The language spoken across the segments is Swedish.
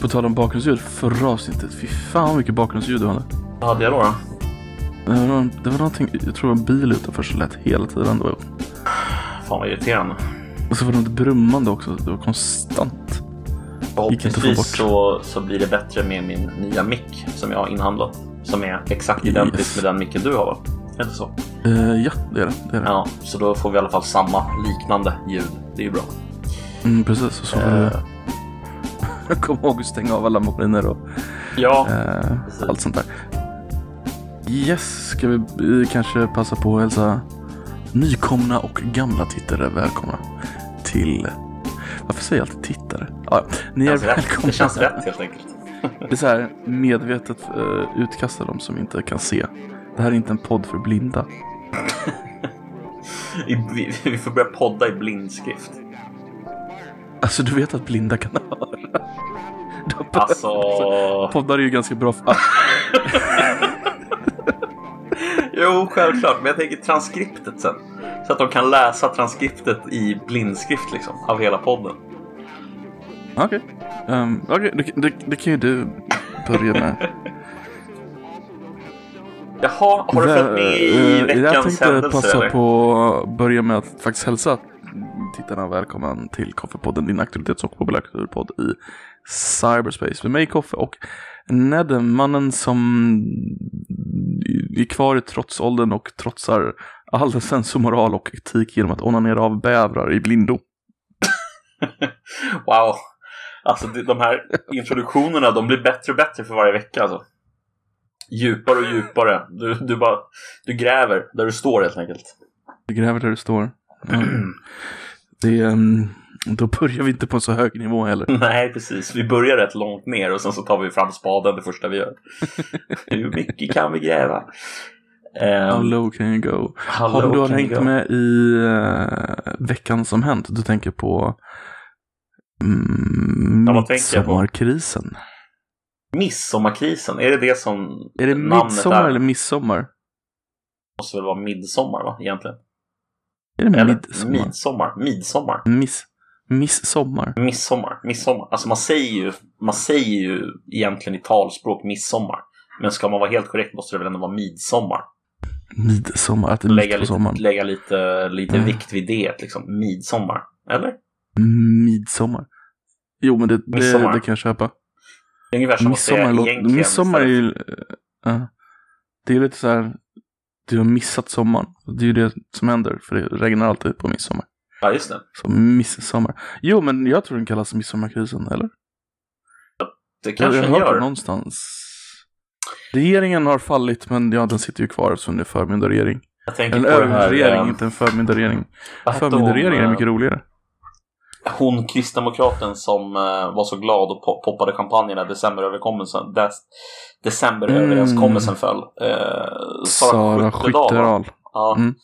På tal om bakgrundsljud, förra avsnittet, fy fan vad mycket bakgrundsljud du hade. Vad hade jag då? Det var, det var någonting, jag tror det var en bil utanför som lät hela tiden. Det var, Fan vad irriterande. och så var det något brummande också, det var konstant. Förhoppningsvis så, så blir det bättre med min nya mick som jag har inhandlat. Som är exakt identisk Yes. med den micken du har det inte så? Eh, ja, det är det. det, är det. Ja, så då får vi i alla fall samma liknande ljud. Det är ju bra. Mm, precis, och så får Eh, du komma ihåg att stänga av alla maskiner och ja, eh, allt sånt där. Yes, ska vi eh, kanske passa på att hälsa nykomna och gamla tittare välkomna till... Varför säger jag alltid tittare? Ja, ni det är rätt. välkomna. det känns rätt helt enkelt. Det är så här medvetet uh, utkasta de som inte kan se. Det här är inte en podd för blinda. Vi, får börja podda i blindskrift. Alltså du vet att blinda kan höra. Alltså, Poddar är ju ganska bra för... Jo självklart, men jag tänker transkriptet sen. Så att de kan läsa transkriptet i blindskrift liksom, av hela podden. Okej, Ehm, okej, det, det, det kan ju du börja med. Jaha, har du följt med i Eh, Jag veckans tänkte händelser passa eller? på att börja med att faktiskt hälsa tittarna välkommen till Koffepodden, din aktualitets och populärkulturpodd i cyberspace. Med mig Koffe och Nedde, mannen som är kvar i trotsåldern och trotsar all sensomoral och etik genom att onanera av bävrar i blindo. Wow. Alltså de de här introduktionerna, de blir bättre och bättre för varje vecka alltså. Djupare och djupare. Du, du bara, du gräver där du står helt enkelt. Du gräver där du står. Mm. Det ehm, då börjar vi inte på en så hög nivå heller. Nej, precis. Vi börjar rätt långt ner och sen så tar vi fram spaden det första vi gör. Hur mycket kan vi gräva? Ehm, How low can you go? Om du har hängt med i uh, veckan som hänt, du tänker på mm, Ja, midsommarkrisen. Midsommarkrisen, är det det som Är det midsommar är? eller midsommar? måste väl vara midsommar va, egentligen? Är det Eller midsommar? midsommar? Midsommar? Miss, missommar? Midsommar? Midsommar? Alltså man säger ju, man säger ju egentligen i talspråk midsommar. Men ska man vara helt korrekt måste det väl ändå vara midsommar. Midsommar, att det är Lägga lite, lägga lite, lite Mm. vikt vid det, liksom. Midsommar. Eller? Midsommar. Jo, men det, det, Midsommar. det kan jag köpa. Det är ungefär som att säga Midsommar, egentligen. midsommar är ju... ja. det är lite så här... Du har missat sommaren. Det är ju det som händer, för det regnar alltid på midsommar. Ja, just det. Så midsommar. Jo, men jag tror den kallas midsommarkrisen, eller? Det Jag, kanske jag den hört det gör. någonstans. Regeringen har fallit, men ja, den sitter ju kvar eftersom det är förmyndarregering. Jag tänker En det överregering, inte en förmyndarregering. Förmyndarregering är eh, mycket roligare. Hon kristdemokraten som eh, var så glad och po- poppade champagne när decemberöverenskommelsen, des, decemberöverenskommelsen föll. Eh, Sara Skyttedal. Ja. Mm.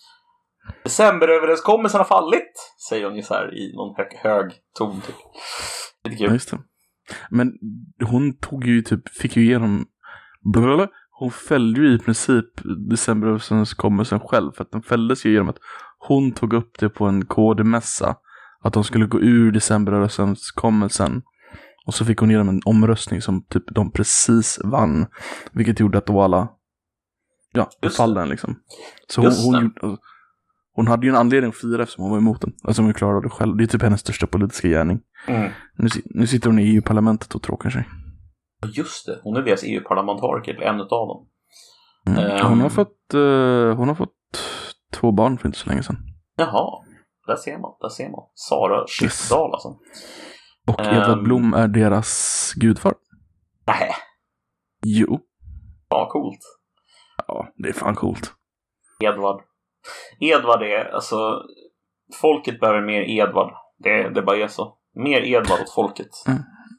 Decemberöverenskommelsen har fallit, säger hon ju så här i någon hög, hög ton. Typ. Lite Ja, kul. just det. Men hon tog ju typ, fick ju igenom, blablabla. hon fällde ju i princip decemberöverenskommelsen själv. För att den fälldes ju genom att hon tog upp det på en KD-mässa. Att de skulle gå ur decemberöverenskommelsen. Och så fick hon igenom en omröstning som typ de precis vann. Vilket gjorde att då alla, ja, föll den liksom. Så hon, hon, gjorde- hon hade ju en anledning att fira eftersom hon var emot den. Alltså hon klarade det själv. Det är typ hennes största politiska gärning. Mm. Nu, nu sitter hon i EU-parlamentet och tråkar sig. Just det, hon är deras EU-parlamentariker, en utav dem. Mm. Ehm. Hon, har fått, eh, hon har fått två barn för inte så länge sedan. Jaha, där ser man, där ser man. Sara Skyttedal alltså. Och. Edvard Blom är deras gudfar. Nej, Jo. ja coolt. Ja, det är fan coolt. Edvard. Edvard är, alltså, folket behöver mer Edvard. Det, det bara är så. Mer Edvard åt folket.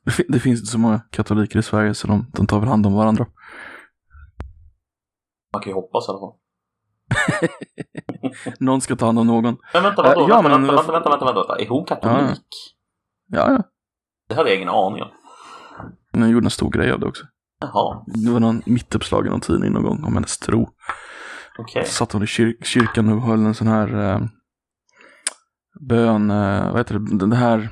Det, fin- det finns inte så många katoliker i Sverige så de, de tar väl hand om varandra. Man kan ju hoppas i alla fall. Någon ska ta hand om någon. Men vänta, vadå? Äh, ja, vänta, men vänta, vänta, vänta, vänta, vänta. Är hon katolik? Ja, ja. Det hade jag ingen aning om. Men gjorde en stor grej av det också. Jaha. Det var någon mittuppslag i någon tidning någon gång om hennes tro. Okej. Satt hon i kyr kyrkan och höll en sån här eh, bön, eh, vad heter det, det här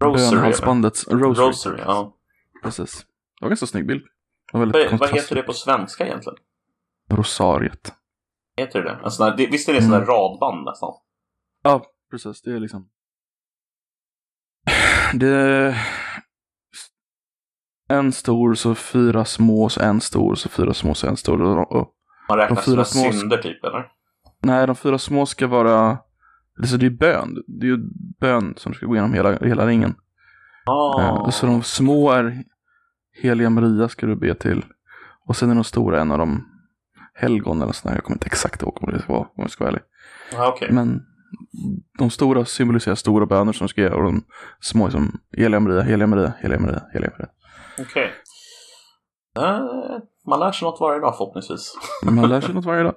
Rosary. bönhalsbandet. Rosary. Rosary, ja. Precis. Det var en ganska snygg bild. Vad, heter det på svenska egentligen? Rosariet. Heter det det? Sån här, det visst är det där Mm. radband nästan? Ja, precis. Det är liksom... Det en stor, så fyra små, så en stor, så fyra små, så en stor. Och, Man räknar De fyra små- synder typ, eller? nej, de fyra små ska vara... Alltså det är bön. Det är ju bön som ska gå igenom hela, hela ringen. Eh, Så de små är Heliga Maria ska du be till. Och sen är de stora en av de helgon eller sådär. Jag kommer inte exakt ihåg vad det vara om jag ska vara ärlig. ah, okej. Men de stora symboliserar stora böner som ska göra och de små är som Heliga Maria, Heliga Maria, Heliga Maria, Heliga Maria. Okej. Eh, man lär sig något varje dag förhoppningsvis. Man lär sig något varje dag.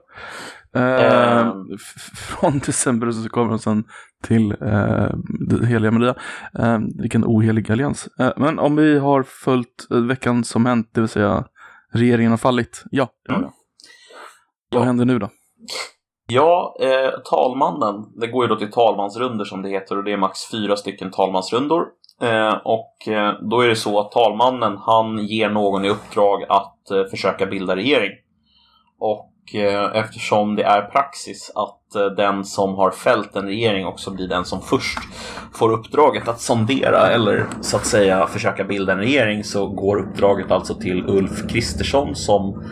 Eh, f- från december så kommer de sen till det Heliga Maria. Eh, vilken ohelig allians. Men om vi har följt veckan som hänt, det vill säga regeringen har fallit. Ja, det Mm. Vad händer nu då? Ja, eh, talmannen. Det går ju då till talmansrunder som det heter och det är max fyra stycken talmansrundor. Eh, och eh, då är det så att talmannen han ger någon i uppdrag att eh, försöka bilda regering. Och eh, eftersom det är praxis att eh, den som har fällt en regering också blir den som först får uppdraget att sondera eller så att säga försöka bilda en regering så går uppdraget alltså till Ulf Kristersson som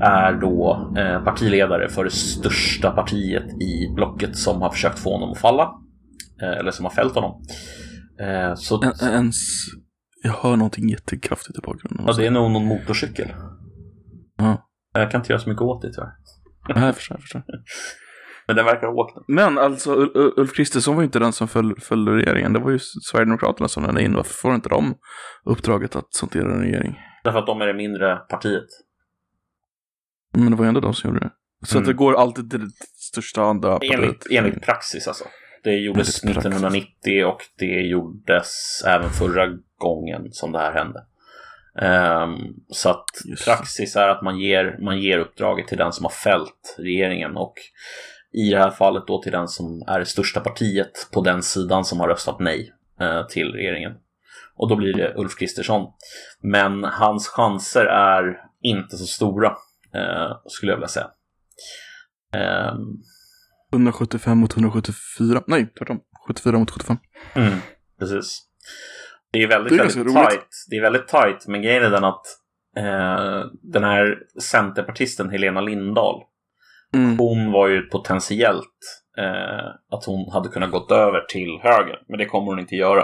är då eh, partiledare för det största partiet i blocket som har försökt få honom att falla. Eh, eller som har fällt honom. Eh, så En, ens, jag hör någonting jättekraftigt i bakgrunden. ja, det är nog någon motorcykel. Ja. Jag kan inte göra så mycket åt det tyvärr. Nej, jag förstår, jag förstår. Men den verkar ha åkt. Men alltså Ul- Ul- Ulf Kristersson var ju inte den som föll, följde regeringen. Det var ju Sverigedemokraterna som den in. Varför får inte de uppdraget att sondera en regering? Därför att de är det mindre partiet. Men det var ju ändå de som gjorde det. Så Mm. att det går alltid till det största andra Enligt, enligt praxis alltså. Det gjordes Enligt praxis. 1990 och det gjordes även förra gången som det här hände. Ehm, så att Just. praxis är att man ger, man ger uppdraget till den som har fällt regeringen och i det här fallet då till den som är det största partiet på den sidan som har röstat nej eh, till regeringen. Och då blir det Ulf Kristersson. Men hans chanser är inte så stora, skulle jag vilja säga. Ehm, 175 mot 174. Nej, tvärtom. 74 mot 75. Mm, precis. Det är väldigt, Det är väldigt roligt. tight. Det är väldigt tight, men grejen är den att eh, den här centerpartisten Helena Lindahl, Mm. hon var ju potentiellt eh, att hon hade kunnat gått över till höger, men det kommer hon inte göra.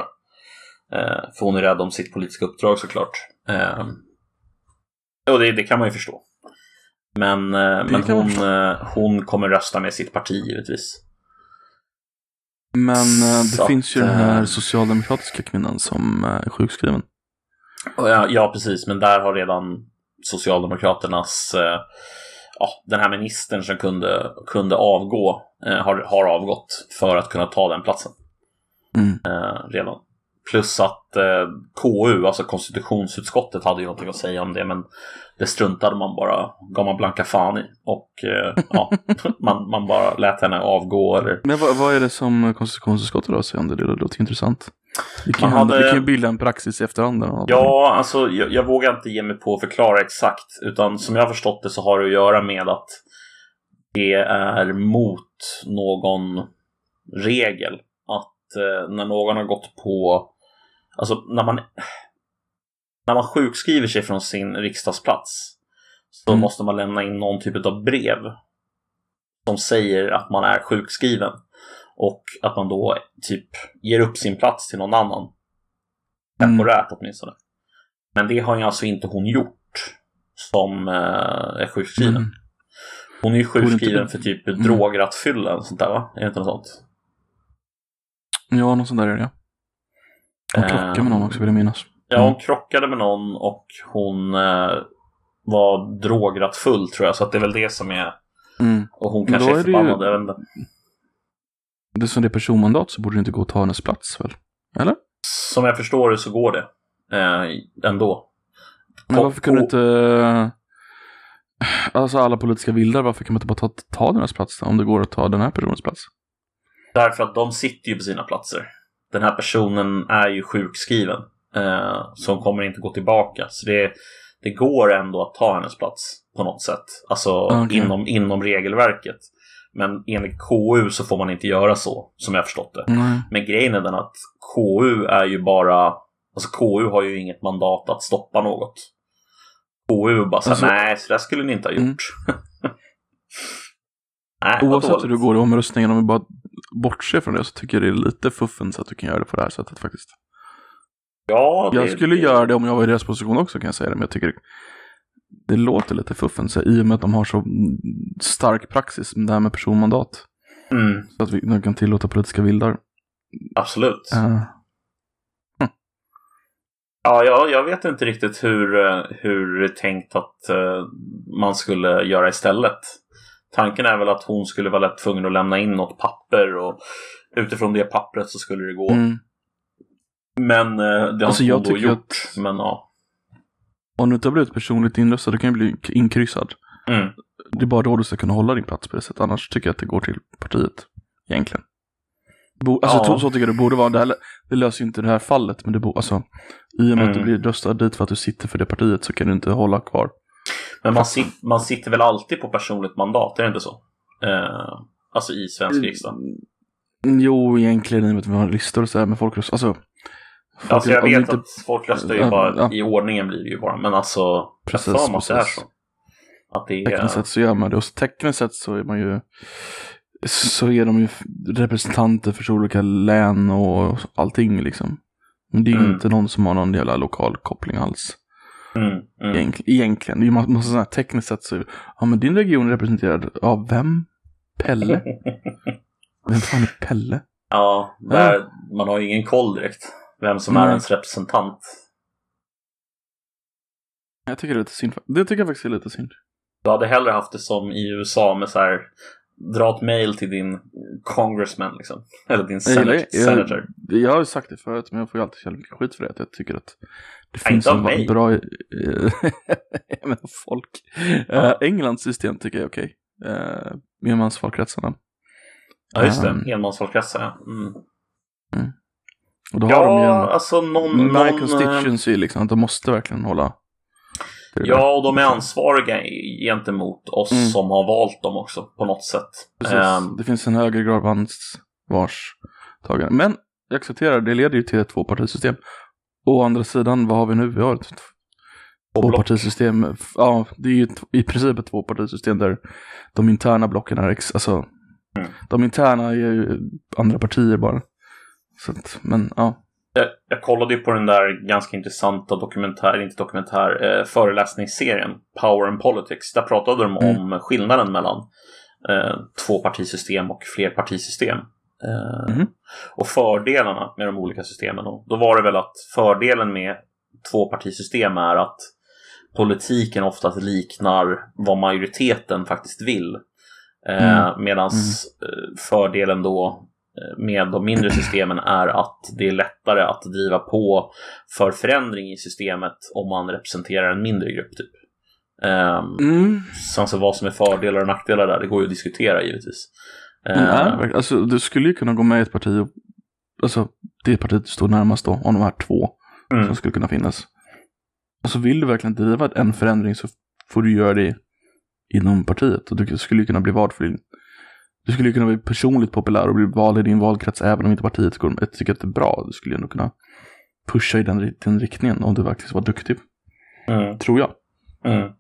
Eh, för hon är rädd om sitt politiska uppdrag såklart. Eh, och det, det kan man ju förstå. Men, eh, men hon, eh, hon kommer rösta med sitt parti givetvis. Men eh, det Så finns ju att, den här socialdemokratiska kvinnan som är sjukskriven. Ja, ja, precis. Men där har redan Socialdemokraternas, ja, den här ministern som kunde, kunde avgå, har, har avgått för att kunna ta den platsen Mm. redan. Plus att eh, KU, alltså konstitutionsutskottet, hade ju någonting att säga om det, men det struntade man bara, gav man blanka fan i. Och eh, ja, man, man bara lät henne avgå eller Men vad, vad är det som konstitutionsutskottet har att säga om det? Det låter intressant. Vi kan, hade- vi kan ju bilda en praxis i efterhand. Ja, alltså jag, jag vågar inte ge mig på att förklara exakt. Utan som jag har förstått det så har det att göra med att det är mot någon regel. Att eh, när någon har gått på... Alltså när man, när man sjukskriver sig från sin riksdagsplats så Mm. måste man lämna in någon typ av brev som säger att man är sjukskriven. Och att man då typ ger upp sin plats till någon annan Mm. temporärt åtminstone. Men det har ju alltså inte hon gjort som eh, är sjukskriven. Mm. Hon är ju sjukskriven för typ Mm. drograttfylla eller sånt där va? Är det inte något sånt? Ja, något sånt där är det. ja. Hon krockade med någon också vill jag minnas. Ja, Mm. hon krockade med någon och hon eh, var drograttfull tror jag. Så att det är väl det som är... Mm. Och hon kanske är är det ju- förbannad. Jag vet inte. Det som det är personmandat så borde det inte gå att ta hennes plats väl? Eller? Som jag förstår det så går det. Eh, ändå. Men varför kunde Ko- inte... Alltså alla politiska vildar, varför kan man inte bara ta, ta deras plats då, om det går att ta den här personens plats? Därför att de sitter ju på sina platser. Den här personen är ju sjukskriven. Eh, så hon kommer inte gå tillbaka. Så det, det går ändå att ta hennes plats på något sätt. Alltså Okej. inom, inom regelverket. Men enligt KU så får man inte göra så, som jag förstått det. Nej. Men grejen är den att KU är ju bara... Alltså KU har ju inget mandat att stoppa något. KU bara såhär, Alltså- nej, så där skulle ni inte ha gjort. Mm. nej, Oavsett hur det går i omröstningen, om vi bara bortser från det så tycker jag det är lite fuffens att du kan göra det på det här sättet faktiskt. Ja, det, Jag skulle göra det om jag var i deras position också kan jag säga det, men jag tycker det låter lite fuffens i och med att de har så stark praxis med det här med personmandat. Mm, Så att vi de kan tillåta politiska vildar. absolut. Uh, Ja, jag, jag vet inte riktigt hur, eh, hur det tänkt att eh, man skulle göra istället. Tanken är väl att hon skulle vara tvungen att lämna in något papper och utifrån det pappret så skulle det gå. mm. Men eh, det har Alltså, hon då gjort. att- Men ja. Om du inte har blivit personligt inröstad, då kan du bli inkryssad. Mm. Det är bara då du ska kunna hålla din plats på det sättet. Annars tycker jag att det går till partiet. Egentligen. Bo, alltså Ja. så, tycker jag det borde vara. Det, här, det löser ju inte det här fallet. Men det bo, alltså, i och med att du Mm. blir röstad dit för att du sitter för det partiet så kan du inte hålla kvar. Men man, sit, man sitter väl alltid på personligt mandat, är det inte så? Eh, alltså i svensk riksdag. Mm, Jo, egentligen i och med att vi har listor och så här med folkröst. Alltså, folk- Alltså jag vet inte- att folk röstar ju Ja, bara, ja. i ordningen blir det ju bara. Men alltså, Precis, jag att det är precis. så. Att det är... Tekniskt sett så gör man det. Och tekniskt sett så är man ju så är de ju representanter för så olika län och allting liksom. Men det är ju Mm. inte någon som har någon jävla lokal koppling alls. Mm, mm. Egent- Egentligen. Det är ju massa, massa sådana här tekniskt sett så, ja men din region är representerad av vem? Pelle? Vem fan är Pelle? Ja, där, man har ju ingen koll direkt. Vem som är Nej. ens representant. Jag tycker det är lite synd. Det tycker jag faktiskt är lite synd. Du hade hellre haft det som i USA med så här dra ett mail till din congressman liksom. Eller din Jag, senator. jag, senator. jag har ju sagt det förut, men jag får ju alltid jävligt mycket skit för det. Att jag tycker att det Ja, finns en mig. bra... jag menar folk. Ja. Eh, Englands system tycker jag är okej. Uh, Enmansvalkretsarna. Ja, just det. Um, Enmansvalkretsar, ja. Mm. Och då har de ju Ja, en alltså någon... någon eh, constituency liksom. De måste verkligen hålla. Ja, och de är ansvariga gentemot oss Mm. som har valt dem också på något sätt. Ehm, Det finns en högre grad av ansvarstagande. Men jag accepterar, det leder ju till ett tvåpartisystem. Å andra sidan, vad har vi nu? Vi har ett tvåpartisystem. Ja, det är ju i princip ett tvåpartisystem där de interna blocken är, ex, alltså, Mm. de interna är ju andra partier bara. Så att, men ja. Jag, jag kollade ju på den där ganska intressanta dokumentär, inte dokumentär, eh, föreläsningsserien Power and Politics. Där pratade de Mm. om skillnaden mellan eh, tvåpartisystem och flerpartisystem. Mhm. Och fördelarna med de olika systemen. Och då var det väl att fördelen med tvåpartisystem är att politiken oftast liknar vad majoriteten faktiskt vill. Eh, Mm. Medan eh, fördelen då med de mindre systemen är att det är lättare att driva på för förändring i systemet om man representerar en mindre grupp. Typ. Um, Mm. sen så vad som är fördelar och nackdelar där, det går ju att diskutera givetvis. Eh, Nej, verkligen. alltså, du skulle ju kunna gå med i ett parti och, alltså det partiet du står närmast då, av de här två mm, som skulle kunna finnas. Och så vill du verkligen driva en förändring så får du göra det inom partiet. Och du skulle ju kunna bli vald för din... Du skulle ju kunna bli personligt populär och bli vald i din valkrets även om inte partiet går tycker att det är bra. Du skulle ju ändå kunna pusha i den, den riktningen om du verkligen vara duktig. mm, Tror jag. mm.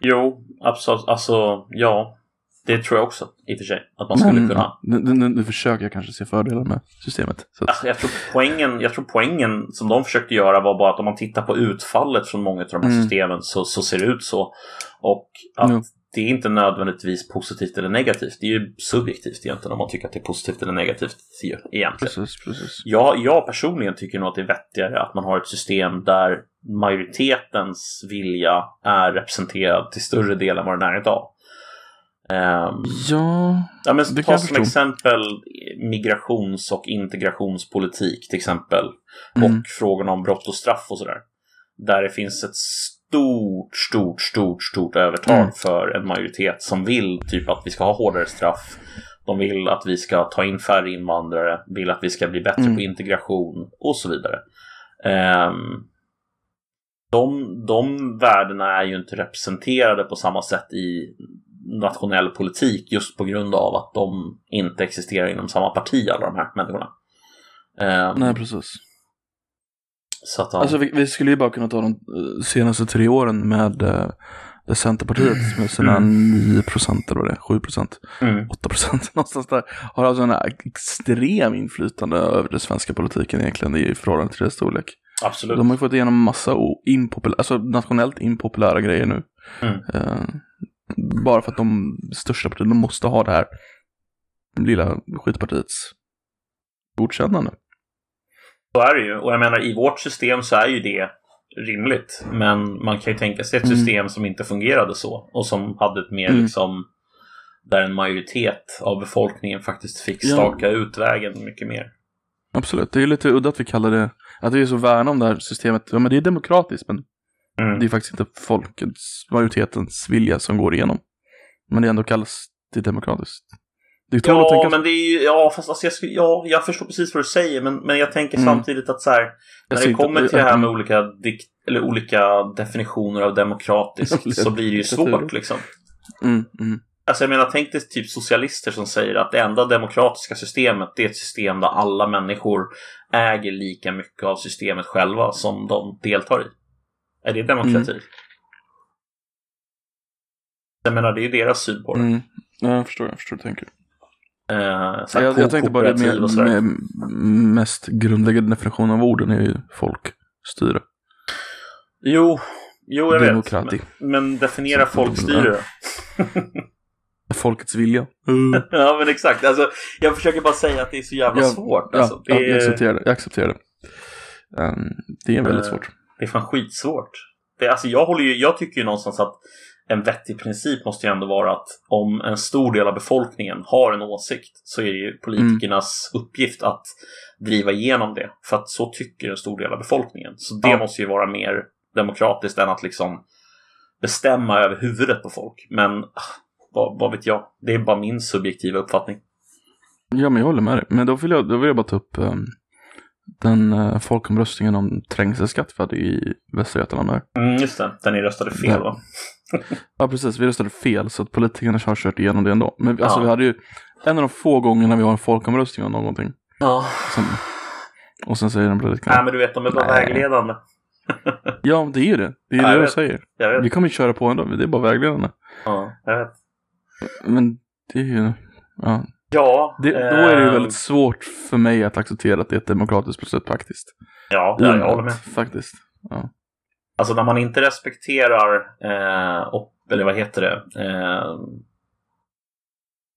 Jo, absolut. Alltså, ja. Det tror jag också i och för sig. Att man skulle Men, kunna. nu, nu, nu försöker jag kanske se fördelar med systemet. Att, Alltså, jag, tror poängen, jag tror poängen som de försökte göra var bara att om man tittar på utfallet från många av de här Mm. systemen så, så ser det ut så. Och att Jo. det är inte nödvändigtvis positivt eller negativt. Det är ju subjektivt egentligen om man tycker att det är positivt eller negativt egentligen. precis, precis. Jag, jag personligen tycker nog att det är vettigare att man har ett system där majoritetens vilja är representerad till större del än vad den är idag. Ehm, Ja, Ja, men Det ta som förstå. exempel migrations och integrationspolitik till exempel. Mm. Och frågorna om brott och straff och sådär. Där det finns ett stort, stort, stort, stort övertag Mm. för en majoritet som vill typ att vi ska ha hårdare straff. De vill att vi ska ta in färre invandrare, vill att vi ska bli bättre Mm. på integration och så vidare. Ehm, de, de värdena är ju inte representerade på samma sätt i nationell politik just på grund av att de inte existerar inom samma parti, alla de här människorna. Ehm, Nej, precis. så att, ja. Alltså vi, vi skulle ju bara kunna ta de eh, senaste tre åren med eh, Centerpartiet med sina 9 procent eller vad det är, 7 procent, mm, 8 procent någonstans där. Har alltså en extrem inflytande över den svenska politiken egentligen i förhållande till deras storlek. absolut. De har ju fått igenom massa impopulära, alltså nationellt impopulära grejer nu. Mm. Eh, bara för att de största partierna måste ha det här lilla skitpartiets godkännande. Så är det ju. Och jag menar, i vårt system så är ju det rimligt. Men man kan ju tänka sig ett Mm. system som inte fungerade så. Och som hade ett mer Mm. liksom där en majoritet av befolkningen faktiskt fick Ja. staka ut vägen mycket mer. Absolut, det är ju lite udda att vi kallar det, att vi är så värna om det här systemet. Ja men det är demokratiskt men Mm. det är faktiskt inte folkets, majoritetens vilja som går igenom. Men det ändå kallas det demokratiskt. Det är Ja, tänka men det är ju, ja, fast alltså jag, skulle, ja, jag förstår precis vad du säger, men, men jag tänker Mm. samtidigt att så här, när det inte- kommer till det här med olika, dikt, eller olika definitioner av demokratiskt så blir det ju svårt liksom. Mm, mm. Alltså jag menar, tänk dig typ socialister som säger att det enda demokratiska systemet det är ett system där alla människor äger lika mycket av systemet själva som de deltar i. Är det demokrati? Mm. Jag menar, det är ju deras syn på det. Mm. Ja, jag förstår, jag förstår hur du tänker. Eh, Jag, jag tänkte bara det med, med mest grundläggande definitionen av orden är ju folkstyre. Jo, jo jag Demokrati. vet. Men, men definiera folkstyre. Folkets vilja. Ja men exakt. Alltså, jag försöker bara säga att det är så jävla Ja, svårt. Ja, Alltså, ja, jag är, accepterar det. Jag accepterar det. Um, det är väldigt Eh, svårt. Det är fan skitsvårt. Det, alltså, jag, håller ju, jag tycker ju någonstans att en vettig princip måste ju ändå vara att om en stor del av befolkningen har en åsikt så är det ju politikernas uppgift att driva igenom det. För att så tycker en stor del av befolkningen. Så det Ja. måste ju vara mer demokratiskt än att liksom bestämma över huvudet på folk. Men ah, vad, vad vet jag? Det är bara min subjektiva uppfattning. Ja, men jag håller med dig. Men då vill jag, då vill jag bara ta upp ehm, den uh, folkomröstningen om trängselskatt vi hade i Västra Götaland. Där. Mm, just det, där ni röstade fel Ja. va? Ja, precis. Vi röstade fel så att politikerna har kört igenom det ändå. Men alltså, Ja. vi hade ju en av de få gångerna vi har en folkomröstning om någonting. Ja. Sen, och sen säger de politikerna. Nej men du vet, de är bara Nej. vägledande. Ja, det är ju det. Det är Ja, det jag jag säger. Jag vet. Vi kommer köra på ändå. Det är bara vägledarna. Ja, jag vet. Men det är ju... Ja. Ja, Det, då är det ju ehm, väldigt svårt för mig att acceptera att det är ett demokratiskt beslut faktiskt. Ja, ja, jag håller med. Faktiskt. Ja. Alltså när man inte respekterar, eh, och, eller vad heter det, eh,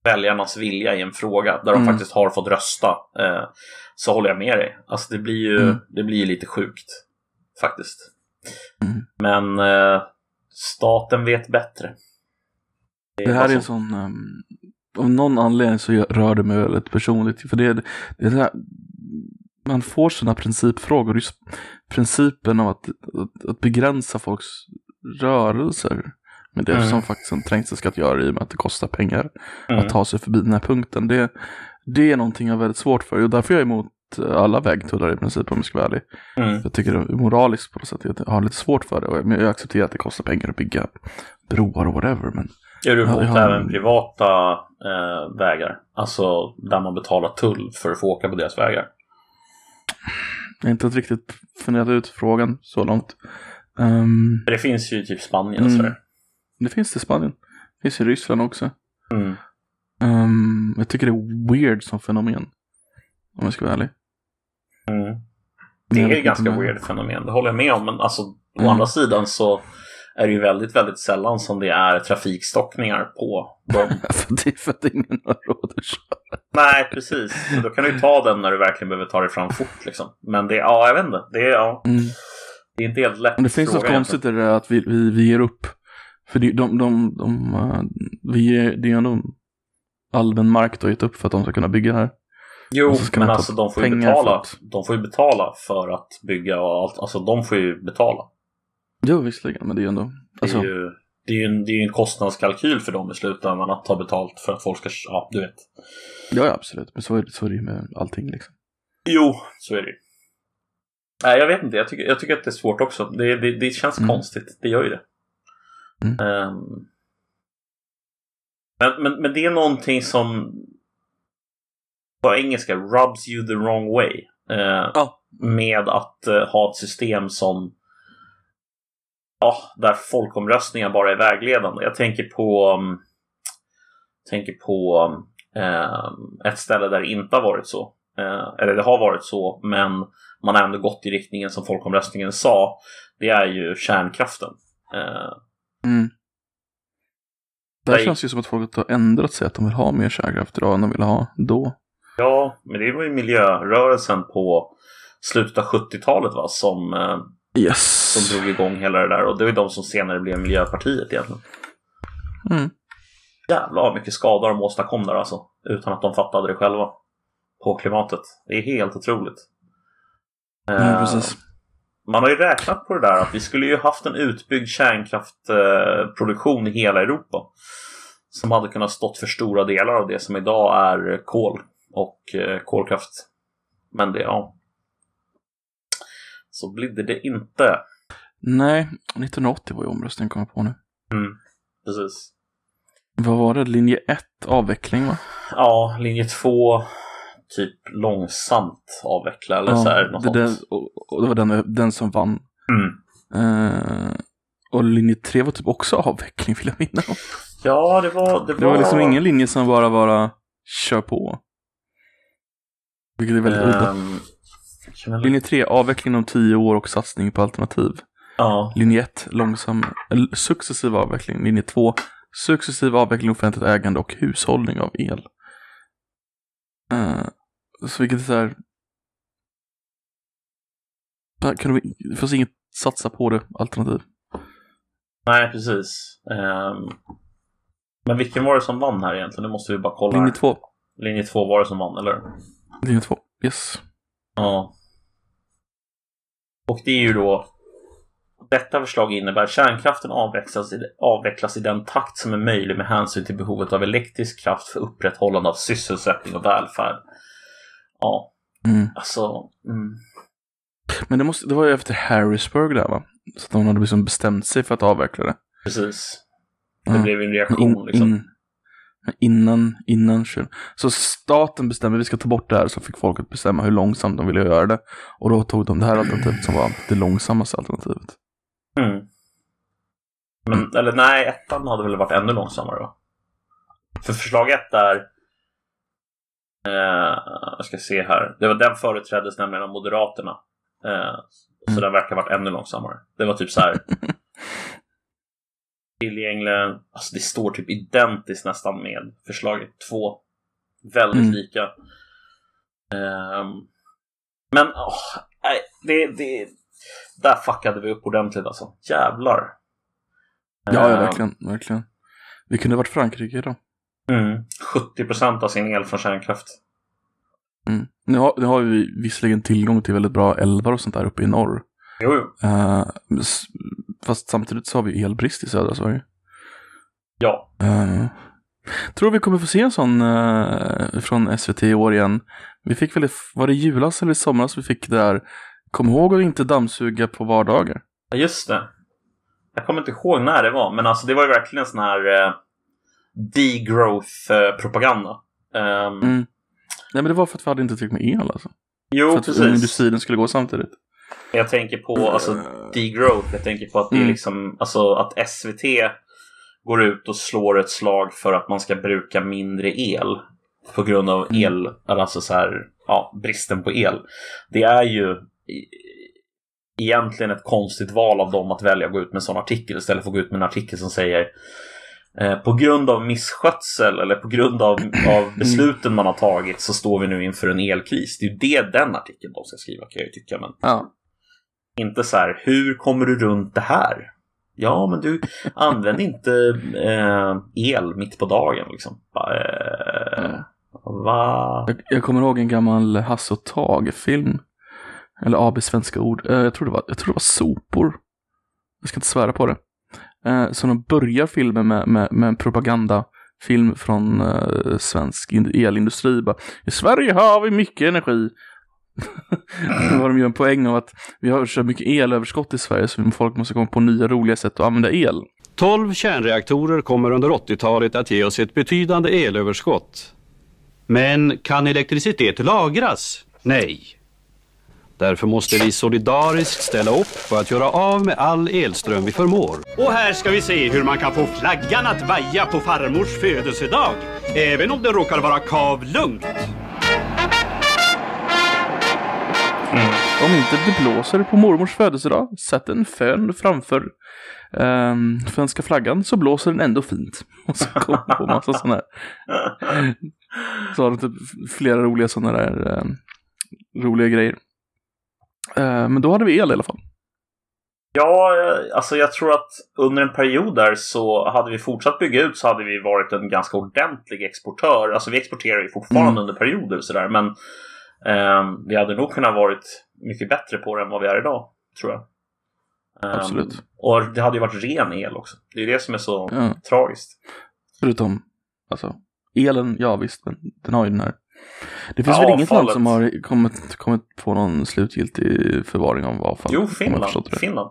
väljarnas vilja i en fråga där de Mm. faktiskt har fått rösta, eh, så håller jag med dig. Alltså det blir ju, Mm. det blir lite sjukt, faktiskt. Mm. Men eh, staten vet bättre. Det här bara är en så. sån... Um, av någon anledning så rör det mig väldigt personligt. För det är, det är här, man får sådana principfrågor. Just principen av att, att, att begränsa folks rörelser. Men det är Mm. som faktiskt en trängselskatt gör i och med att det kostar pengar Mm. att ta sig förbi den här punkten. Det, det är någonting jag är väldigt svårt för. Och därför är jag emot alla vägtullar i princip om jag ska vara ärlig. Mm. Jag tycker det är moraliskt på något sätt. Jag har lite svårt för det. Men jag accepterar att det kostar pengar att bygga broar och whatever. Men Är du Ja, emot har- även privata eh, vägar? Alltså där man betalar tull för att få åka på deras vägar? jag har inte riktigt funderat ut frågan så långt. För det finns ju typ Spanien och Mm. sådär. det finns det i Spanien. Det finns i Ryssland också. Mm. Ehm, jag tycker det är weird som fenomen. Om jag ska vara ärlig. Mm. Det är ett ganska jag- weird fenomen, det håller jag med om. Men alltså, å Mm. andra sidan så är det ju väldigt, väldigt sällan som det är trafikstockningar på dem. För det för att ingen har råd att köra. Nej, precis. Så då kan du ju ta den när du verkligen behöver ta dig fram fort. Liksom. Men det, ja, jag vet inte. Det är, ja, Mm. det är inte helt lätt Men det finns något konstigt i det att vi, vi, vi ger upp. För det, de, de, de, uh, vi ger, det är ändå allmän mark då gett upp för att de ska kunna bygga här. Jo, men alltså de får ju betala. för att- De får ju betala för att bygga och allt. Alltså de får ju betala. Jo, visserligen, men det är ju ändå... Alltså, Det är ju, det är ju en, det är en kostnadskalkyl för dem i slutändan att ta betalt för att folk ska, ja du vet. ja, ja, absolut. Men så är, det, så är det ju med allting liksom. Jo, så är det ju. Nej, jag vet inte. Jag tycker, jag tycker att det är svårt också. Det, det, det känns Mm. konstigt. Det gör ju det. Mm. Ehm. men, men, men det är någonting som på engelska rubs you the wrong way. Eh, Ja. Med att eh, ha ett system som ja, där folkomröstningar bara är vägledande. Jag tänker på um, tänker på um, ett ställe där det inte har varit så. Eh, eller det har varit så, men man har ändå gått i riktningen som folkomröstningen sa. Det är ju kärnkraften. Eh, Mm. Där Nej. känns det ju som att folk har ändrat sig, att de vill ha mer kärnkraft idag än de ville ha då. ja, men det var ju miljörörelsen på slutet av 70-talet va, som, eh, Yes. som drog igång hela det där. Och det var de som senare blev Miljöpartiet egentligen. Mm. Jävlar vad mycket skada de åstadkom där alltså. Utan att de fattade det själva. På klimatet. Det är helt otroligt. Ja, Eh, precis. Man har ju räknat på det där att vi skulle ju haft en utbyggd kärnkraftproduktion i hela Europa. Som hade kunnat stått för stora delar av det som idag är kol och eh, kolkraft. Men det, ja. Så blev det inte. Nej, 1980 var ju omröstningen kom jag på nu. Mm, precis. Vad var det? Linje 1, avveckling va? Ja, linje 2 typ långsamt avveckla eller så här. Något det, den, och, och det var den, den som vann. Mm. Eh, och linje 3 var typ också avveckling vill jag minnas. Ja, det var... Det var, Det var liksom ingen linje som bara bara kör på. Vilket är väldigt udda. Jag- Linje 3, avveckling om 10 år och satsning på alternativ. Ja, Linje 1, långsam, eller successiv avveckling. Linje 2, successiv avveckling av offentligt ägande och hushållning av el. Eh, så vilket är så här... Kan du, det finns inget satsa på det alternativ. nej precis. Ehm, men vilken var det som vann här egentligen? Nu måste vi bara kolla. Linje här. 2, Linje 2 var det som vann, eller? linje 2, yes. Ja. Och det är ju då detta förslag innebär att kärnkraften avvecklas i, avvecklas i den takt som är möjlig med hänsyn till behovet av elektrisk kraft för upprätthållande av sysselsättning och välfärd. Ja, Mm. alltså. Mm. Men det, måste, det var ju efter Harrisburg där va? Så att de hade liksom bestämt sig för att avveckla det. Precis. Det Ja. blev en reaktion in, liksom. in, men innan, innan Så staten bestämde vi ska ta bort det här så fick folket bestämma hur långsamt de ville göra det. Och då tog de det här alternativet som var det långsammaste alternativet. Mm. Men, eller nej, ettan hade väl varit ännu långsammare va? För förslag ett är eh, jag ska se här. Det var, den företräddes nämligen av Moderaterna. Eh, så Mm. den verkar ha varit ännu långsammare. Det var typ så här. Tillgängligen, alltså det står typ identiskt nästan med förslaget två. Väldigt Mm. lika. Ehm, men åh, nej, det, det, där fuckade vi upp ordentligt alltså. Jävlar. Ja, ja Ehm, verkligen, verkligen. Vi kunde varit Frankrike idag. Mm, 70 procent av sin el från kärnkraft. Mm. Nu, har, nu har vi visserligen tillgång till väldigt bra älvar och sånt där uppe i norr. Jo, jo. S- fast samtidigt så har vi elbrist i södra Sverige. Ja. Uh, tror vi kommer få se en sån eh, från SVT i år igen. Vi fick väl, var det julas eller i somras vi fick det där, kom ihåg att inte dammsuga på vardagar. Ja, just det. Jag kommer inte ihåg när det var, men alltså det var ju verkligen en sån här eh, degrowth-propaganda. Ehm, Mm. Nej men det var för att vi hade inte tillräckligt med el alltså. Jo, för att precis. industrin skulle gå samtidigt. Jag tänker på alltså, degrowth. Jag tänker på att det är Mm. liksom, alltså att SVT går ut och slår ett slag för att man ska bruka mindre el på grund av Mm. el, alltså så här, ja, bristen på el. Det är ju egentligen ett konstigt val av dem att välja att gå ut med en sån artikel istället för att gå ut med en artikel som säger eh, på grund av misskötsel eller på grund av, av besluten man har tagit så står vi nu inför en elkris. Det är ju det den artikeln de ska skriva kan jag ju tycka. Men Ja. Inte så här, hur kommer du runt det här? Ja, men du använder inte eh, el mitt på dagen liksom. Eh, va? Jag, jag kommer ihåg en gammal Hasse och Tage-film. Eller AB Svenska Ord. Eh, jag, tror det var, jag tror det var sopor. Jag ska inte svära på det. Eh, så de börjar filmen med, med, med en propagandafilm från eh, svensk elindustri. Bara, I Sverige har vi mycket energi. Vad de gör en poäng av att vi har så mycket elöverskott i Sverige så folk måste komma på nya roliga sätt att använda el. 12 kärnreaktorer kommer under 80-talet att ge oss ett betydande elöverskott. Men kan elektricitet lagras? Nej. Därför måste vi solidariskt ställa upp på att göra av med all elström vi förmår. Och här ska vi se hur man kan få flaggan att vaja på farmors födelsedag, även om det råkar vara kavlugnt. Mm. Om inte det blåser på mormors födelsedag, sätt en fön framför um, svenska flaggan så blåser den ändå fint. Och så kommer på massa sådana här. Så har det typ flera roliga sådana där um, roliga grejer. Uh, men då hade vi el i alla fall. Ja, alltså jag tror att under en period där så hade vi fortsatt bygga ut så hade vi varit en ganska ordentlig exportör. Alltså vi exporterar ju fortfarande mm. under perioder och sådär men eh, vi hade nog kunnat varit mycket bättre på det än vad vi är idag, tror jag. Um, Absolut. Och det hade ju varit ren el också. Det är det som är så ja. tragiskt. Förutom, alltså, elen, ja visst, men den har ju den här. Det finns ja, väl inget land som har kommit, kommit på någon slutgiltig förvaring av avfall? Jo, Finland. Finland.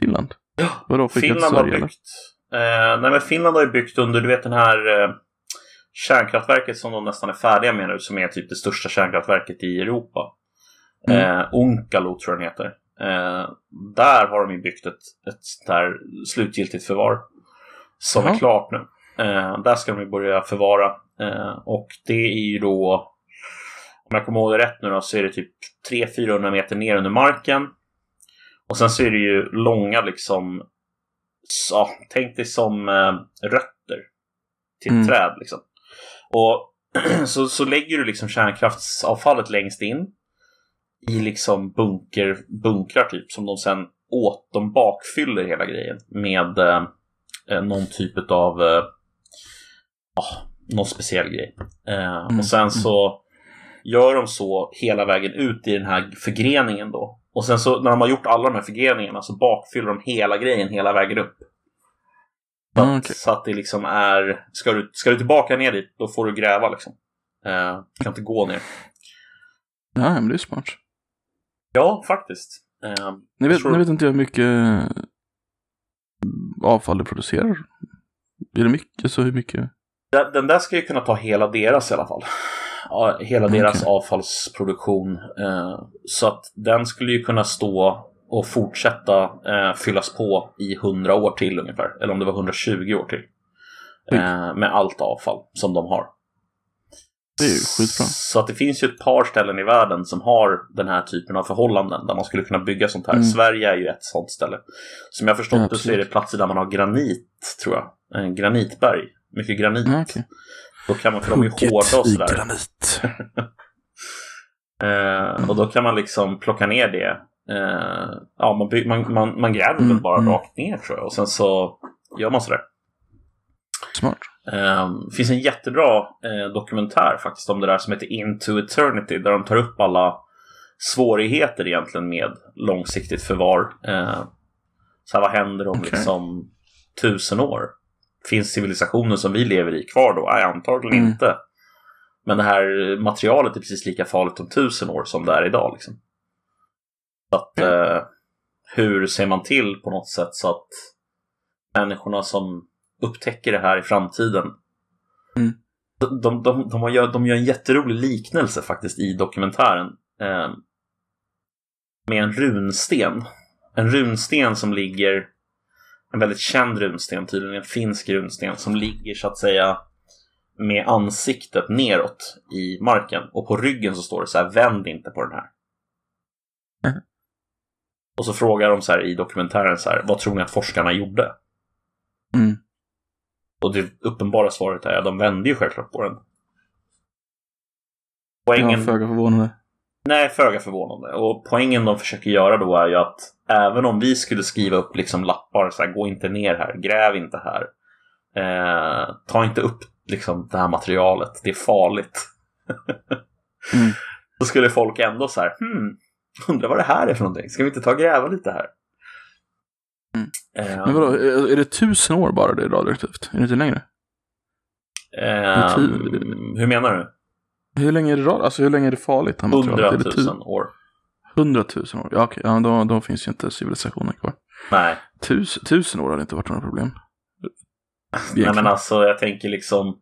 Finland? Ja, Vadå, Finland har byggt. Eh, nej, men Finland har ju byggt under, du vet den här eh, kärnkraftverket som de nästan är färdiga med nu, som är typ det största kärnkraftverket i Europa. Mm. Eh, Onkalo tror jag den heter. Eh, där har de ju byggt ett, ett här slutgiltigt förvar som Aha. är klart nu. Eh, där ska de ju börja förvara. Eh, och det är ju då, om jag kommer ihåg det rätt nu då, så är det typ 300-400 meter ner under marken. Och sen så är det ju långa liksom, så, tänk dig som eh, rötter till mm. träd liksom. Och så, så lägger du liksom kärnkraftsavfallet längst in i liksom bunker, bunkrar typ som de sen åt, de bakfyller hela grejen med eh, eh någon typ av eh, oh, någon speciell grej. Eh, mm. Och sen mm. så gör de så hela vägen ut i den här förgreningen då. Och sen så när de har gjort alla de här förgreningarna så bakfyller de hela grejen hela vägen upp. Så, mm, okay. så att det liksom är, ska du, ska du tillbaka ner dit då får du gräva liksom. Eh, du kan inte gå ner. Nej, men det är smart. Ja, faktiskt. Eh, ni, vet, tror... ni vet inte hur mycket avfall det producerar? Är det mycket? Så hur mycket? Den där ska ju kunna ta hela deras i alla fall. Ja, hela okay. deras avfallsproduktion. Eh, så att den skulle ju kunna stå och fortsätta eh, fyllas på i 100 år till ungefär. Eller om det var 120 år till. Eh, med allt avfall som de har. Det är ju skitbra. Så att det finns ju ett par ställen i världen som har den här typen av förhållanden där man skulle kunna bygga sånt här. Mm. Sverige är ju ett sånt ställe. Som jag förstått ja, det så är det platser där man har granit, tror jag. En granitberg. Mycket granit. Mm, okay. Då kan man, för de är hårda och sådär. granit. eh, och då kan man liksom plocka ner det. Eh, ja, man, by- man, man, man gräver mm, väl bara mm. rakt ner tror jag. Och sen så gör man sådär. Smart. Um, det finns en jättebra uh, dokumentär faktiskt om det där som heter Into Eternity där de tar upp alla svårigheter egentligen med långsiktigt förvar. Uh, så här, vad händer om okay. liksom tusen år? Finns civilisationen som vi lever i kvar då? Nej, antagligen mm. inte. Men det här materialet är precis lika farligt om tusen år som det är idag. Liksom. Att, uh, hur ser man till på något sätt så att människorna som upptäcker det här i framtiden. Mm. De, de, de, de, gör, de gör en jätterolig liknelse faktiskt i dokumentären. Eh, med en runsten. En runsten som ligger, en väldigt känd runsten, tydligen en finsk runsten, som ligger så att säga med ansiktet neråt i marken. Och på ryggen så står det så här, vänd inte på den här. Mm. Och så frågar de så här i dokumentären så här, vad tror ni att forskarna gjorde? Mm. Och det uppenbara svaret är att de vände ju självklart på den. Poängen... Ja, föga förvånande. Nej, föga förvånande. Och poängen de försöker göra då är ju att även om vi skulle skriva upp liksom lappar så här, gå inte ner här, gräv inte här. Eh, ta inte upp liksom det här materialet, det är farligt. mm. Då skulle folk ändå så här, hmm, undrar vad det här är för någonting, ska vi inte ta och gräva lite här? Eh, Men vadå, är det tusen år bara det är radioaktivt? Är det inte längre? tid- hur menar du? Hur länge är det, alltså, hur länge är det farligt? tu- Hundratusen år? Hundratusen år? Ja, okej. Ja, då, då finns ju inte civilisationen kvar. Nej. Tus, tusen år hade inte varit några problem. Nej men alltså jag tänker liksom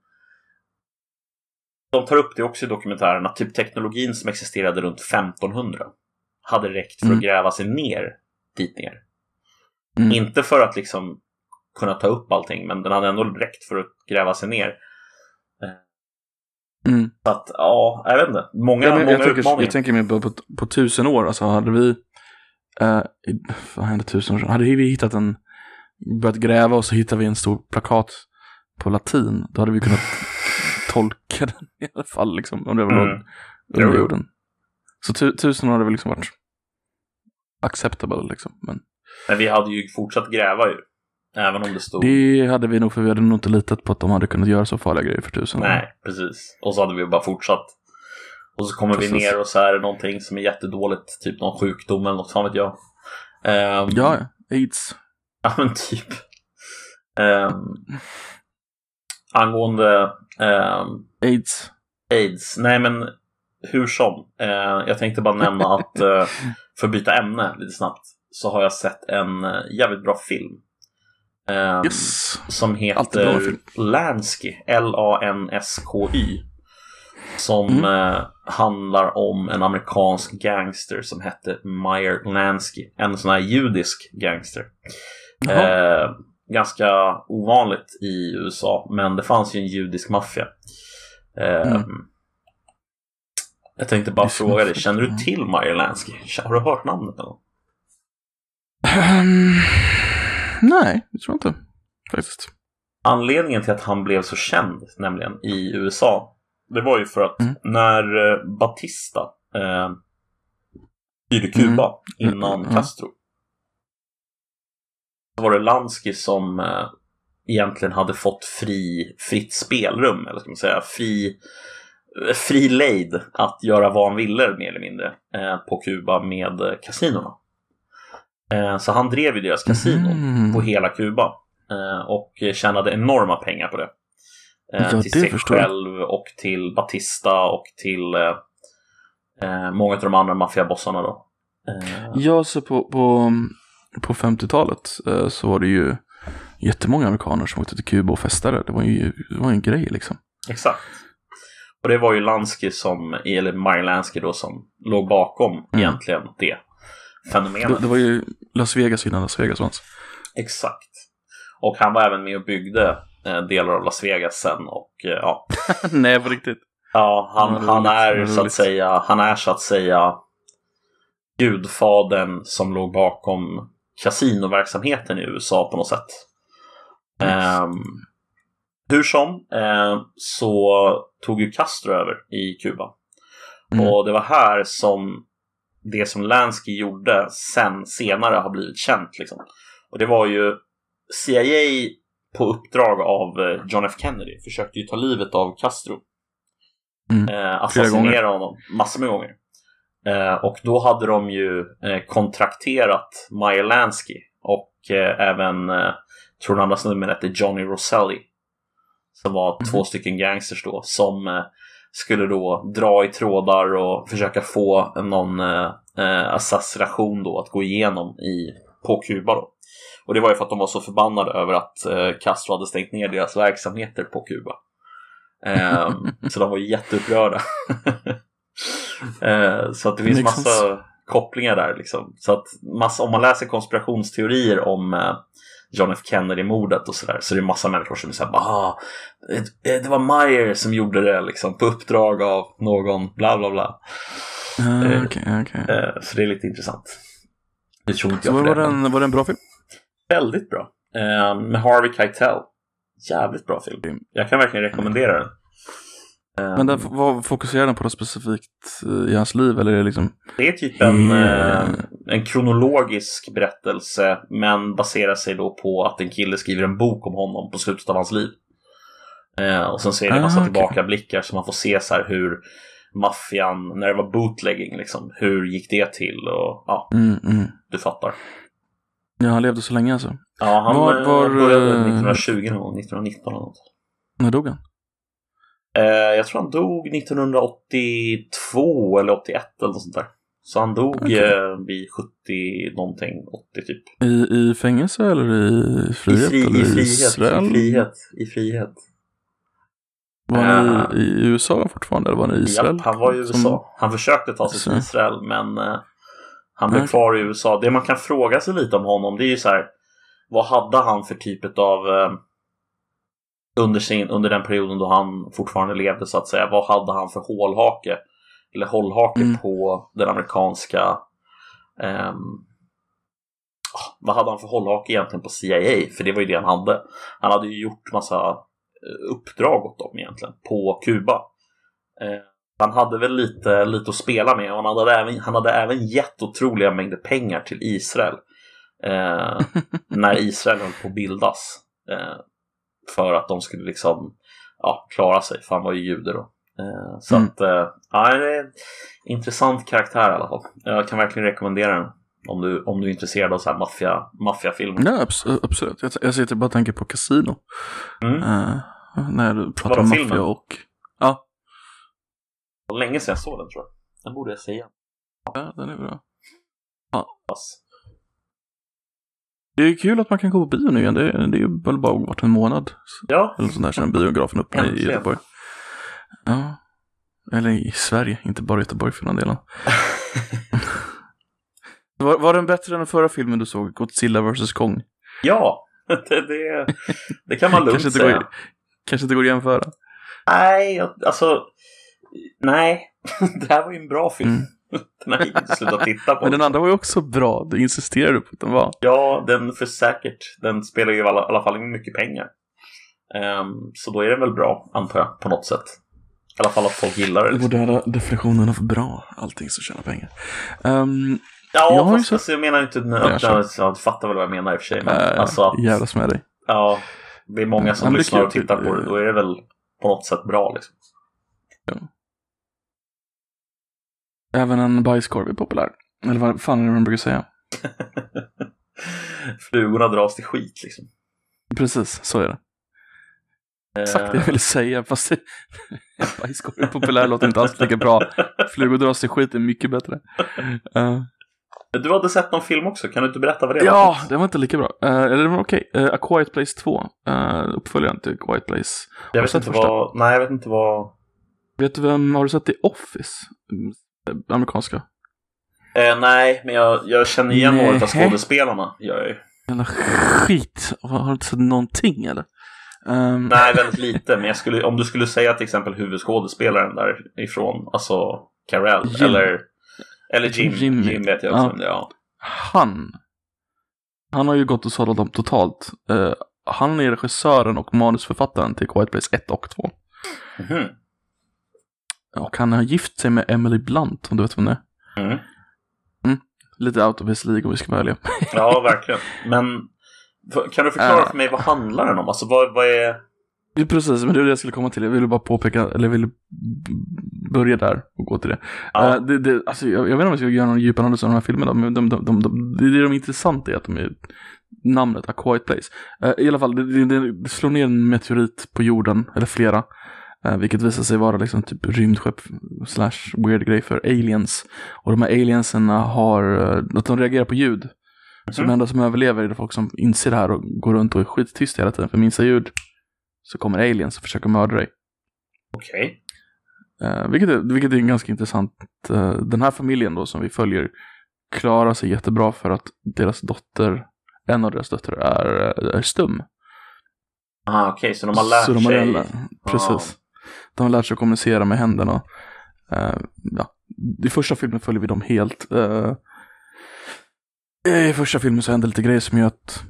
De tar upp det också i dokumentären att typ teknologin som existerade runt 1500 hade räckt för Mm. att gräva sig ner dit ner. Mm. Inte för att liksom kunna ta upp allting men den hade ändå räckt för att gräva sig ner. Mm. Så att ja, jag vet inte. Många, Ja, många jag, tänker, utmaningar. jag tänker mer på, på, på tusen år, alltså hade vi, eh, vad hände tusen år sedan? Hade vi hittat en, börjat gräva och så hittade vi en stor plakat på latin, då hade vi kunnat tolka den i alla fall, liksom, om det var Mm. under jo. jorden. Så tu, tusen hade väl liksom varit acceptable, liksom. Men Men vi hade ju fortsatt gräva ju. Även om det stod... det hade vi nog, för vi hade nog inte litat på att de hade kunnat göra så farliga grejer för tusen. Nej, precis. Och så hade vi bara fortsatt. Och så kommer vi Precis. ner och så är det någonting som är jättedåligt, typ någon sjukdom eller något, fan vet jag. Ehm, Ja, aids. ja, men typ. Um, angående ehm, Aids. aids, nej men hur som. Eh, jag tänkte bara nämna att, eh, för att byta ämne lite snabbt, så har jag sett en eh, jävligt bra film. Ehm, Yes. som heter. Lansky, L-A-N-S-K-Y. Som Mm. eh, handlar om en amerikansk gangster som hette Meyer Lansky. En sån här judisk gangster. Eh, ganska ovanligt i USA, men det fanns ju en judisk maffia. Eh, Mm. Jag tänkte bara fråga dig, känner du till Meyer Lansky? Har du hört namnet eller? Ehm, nej, det tror jag inte. Faktiskt. Anledningen till att han blev så känd, nämligen i USA, det var ju för att Mm. när eh, Batista eh, styrde Kuba Mm. innan Mm. Castro, så var det Lansky som eh, egentligen hade fått fri, fritt spelrum, eller ska man säga, fri, fri lejd att göra vad han ville mer eller mindre eh, på Kuba med eh, kasinorna. Eh, så han drev ju deras kasinon Mm. på hela Kuba och tjänade enorma pengar på det. Ja, till det sig själv och till Batista och till många av de andra maffiabossarna då. Ja, så på, på, på 50-talet eh, så var det ju jättemånga amerikaner som åkte till Kuba och festade. Det var ju, det var en grej liksom. Exakt. Och det var ju Lansky som, eller Meyer Lansky då, som låg bakom egentligen det fenomenet. Det, det var ju Las Vegas innan Las Vegas fanns. Exakt. Och han var även med och byggde eh, delar av Las Vegas sen och eh, ja, Nej, på riktigt. Ja, han, han är så att säga, han är så att säga gudfadern som låg bakom kasinoverksamheten i USA på något sätt. Ehm, hur som eh, så tog ju Castro över i Kuba. Mm. Och det var här som det som Lansky gjorde sen senare har blivit känt. Liksom. Och det var ju CIA på uppdrag av eh, John F Kennedy försökte ju ta livet av Castro. Mm. Eh, assassinera honom massor med gånger. Eh, och då hade de ju eh, kontrakterat Meyer Lansky och eh, även, eh, tror den andra snubben hette Johnny Roselli. Som var Mhm. två stycken gangsters då som eh, skulle då dra i trådar och försöka få någon eh, eh, assassination då att gå igenom i, på Kuba då. Och det var ju för att de var så förbannade över att eh, Castro hade stängt ner deras verksamheter på Kuba. Ehm, så de var jätteupprörda. eh, så att det finns Makes massa kopplingar där liksom. Så att massa, om man läser konspirationsteorier om eh, John F Kennedy-mordet och sådär så är det massa människor som säger ah, det, var Meyer som gjorde det liksom på uppdrag av någon bla bla bla. Okej, okej. Eh, så det är lite intressant. Det tror inte Så jag var, det. men det en, var det en bra film? Väldigt bra. Eh, med Harvey Keitel. Jävligt bra film. Jag kan verkligen rekommendera den. Men där, vad fokuserar den på något specifikt eh, i hans liv? Eller är det liksom... Det är typ en, Yeah. eh, en kronologisk berättelse men baserar sig då på att en kille skriver en bok om honom på slutet av hans liv. Eh, och sen så är det en massa Ah, okej. tillbakablickar så man får se så här hur maffian, när det var bootlegging liksom, hur gick det till och ja, Mm, mm. du fattar. Ja, han levde så länge alltså. Ja, han Var- var, började eh, 1920 någon gång, 1919 eller något. När dog han? Eh, jag tror han dog 1982 eller 81 eller något sånt där. Så han dog Okej. eh, vid 70 någonting, 80 typ. I, I fängelse eller i I, frihet? fri, eller i frihet, Israel? i frihet, i frihet. Var han Eh. i, i USA fortfarande eller var han i Israel? Japp, han var i Som- USA. Han försökte ta sig till Israel men eh, han blev Okej. kvar i USA. Det man kan fråga sig lite om honom det är ju så här. Vad hade han för typ av eh, under, sin, under den perioden då han fortfarande levde så att säga. Vad hade han för hålhake? Eller hållhake Mm. på den amerikanska ah, vad hade han för hållhake egentligen på CIA? För det var ju det han hade. Han hade ju gjort massa eh, uppdrag åt dem egentligen på Kuba. Eh, han hade väl lite, lite att spela med och han hade, även, han hade även gett otroliga mängder pengar till Israel. Eh, när Israel höll på att bildas. Eh, för att de skulle liksom ja, klara sig, för han var ju jude då. Eh, så Mm. att, eh, ja, det är en intressant karaktär i alla fall. Jag kan verkligen rekommendera den. Om du, om du är intresserad av så här maffia, maffiafilmer. Ja, abs- absolut. Jag, jag sitter bara och tänker på Casino. Mm. Eh, när du pratar om filmen? maffia och... Ja, Det var länge sedan jag såg den tror jag. Den borde jag säga. ja, den är bra. Pass. Det är kul att man kan gå på bio nu igen. Det, är- det är ju väl bara varit en månad. Ja, Eller sånt där sedan biografen öppnade i. Göteborg. Ja. Eller i Sverige, inte bara Göteborg för den delen. var, var den bättre än den förra filmen du såg? Godzilla vs Kong? ja. Det, det, det kan man lugnt Kanske inte, säga. går, kanske inte går att jämföra. Nej, alltså. Nej, det här var ju en bra film. Mm. Den här gick inte att sluta titta på. Men den andra var ju också bra. Du insisterade på att den var. Ja, den för säkert. Den spelar ju i alla, alla fall mycket pengar. Ehm, så då är den väl bra, antar jag, på något sätt. I alla fall att folk gillar det. Den Liksom. moderna definitionen av bra. Allting som tjänar pengar. Um, Ja, jag har fast så- alltså, jag menar inte Ja, att kör. ja, du fattar väl vad jag menar i och för sig. Men äh, alltså att Jävlas med dig. ja, det är många Ja, som det är lyssnar och tittar på det. Då är det väl på något sätt bra liksom. Även en bajskorv är populär. Eller vad fan är det man brukar säga? Flugorna dras till skit liksom. Precis, så är det. Exakt det jag ville säga. Fast bajskorv är populär låter inte alls lika bra. Flugor dras till skit är mycket bättre. Eh, Du hade sett någon film också, kan du inte berätta vad det ja, var? det var inte lika bra. Uh, eller det var okej. Eh, A Quiet Place 2. Uh, uppföljaren till Quiet Place. Jag vet inte vad, nej jag vet inte vad, Vet du vem, har du sett The Office? Mm, eh, Amerikanska. eh, nej men jag, jag känner igen några av skådespelarna. Gör jag ju. Jävla skit. Har du inte sett någonting eller? Ehm, Nej, väldigt lite. Men skulle, om du skulle säga till exempel huvudskådespelaren därifrån, alltså Carell Jim. eller, eller Jim. Jim. Jim, vet jag också Ja. Ja. Han. Han har ju gått och sållat dem totalt. Eh, han är regissören och manusförfattaren till Quiet Place 1 och 2. Mhm. Och han har gift sig med Emily Blunt, om du vet vem det är. Mm. Lite out of his league om vi ska vara ärliga. Ja, verkligen. Men kan du förklara Äh. för mig vad handlar den om? Alltså vad, vad är... Precis, men det är det jag skulle komma till. Jag ville bara påpeka, eller jag ville börja där och gå till det. Ja. Eh, det, det alltså, jag, jag vet inte om jag ska göra någon djup analys av de här filmerna, men de, de, de, de, det, det är de intressanta är att de är namnet A Quiet Place. Eh, I alla fall, det, det, det slår ner en meteorit på jorden, eller flera. Eh, vilket visar sig vara liksom typ rymdskepp slash weird grej för aliens. Och de här alienserna har, eh, att de reagerar på ljud. Så Mhm. de enda som överlever är det folk som inser det här och går runt och är skittysta hela tiden. För minsta ljud så kommer aliens och försöker mörda dig. Okej. Eh, vilket, är, vilket är ganska intressant. Den här familjen då som vi följer klarar sig jättebra för att deras dotter, en av deras döttrar är, är stum. Ah, Okej, så de har lärt så de har sig... Precis. De har lärt sig att kommunicera med händerna. Eh, ja. I första filmen följer vi dem helt. Eh, I första filmen så händer lite grejer som gör att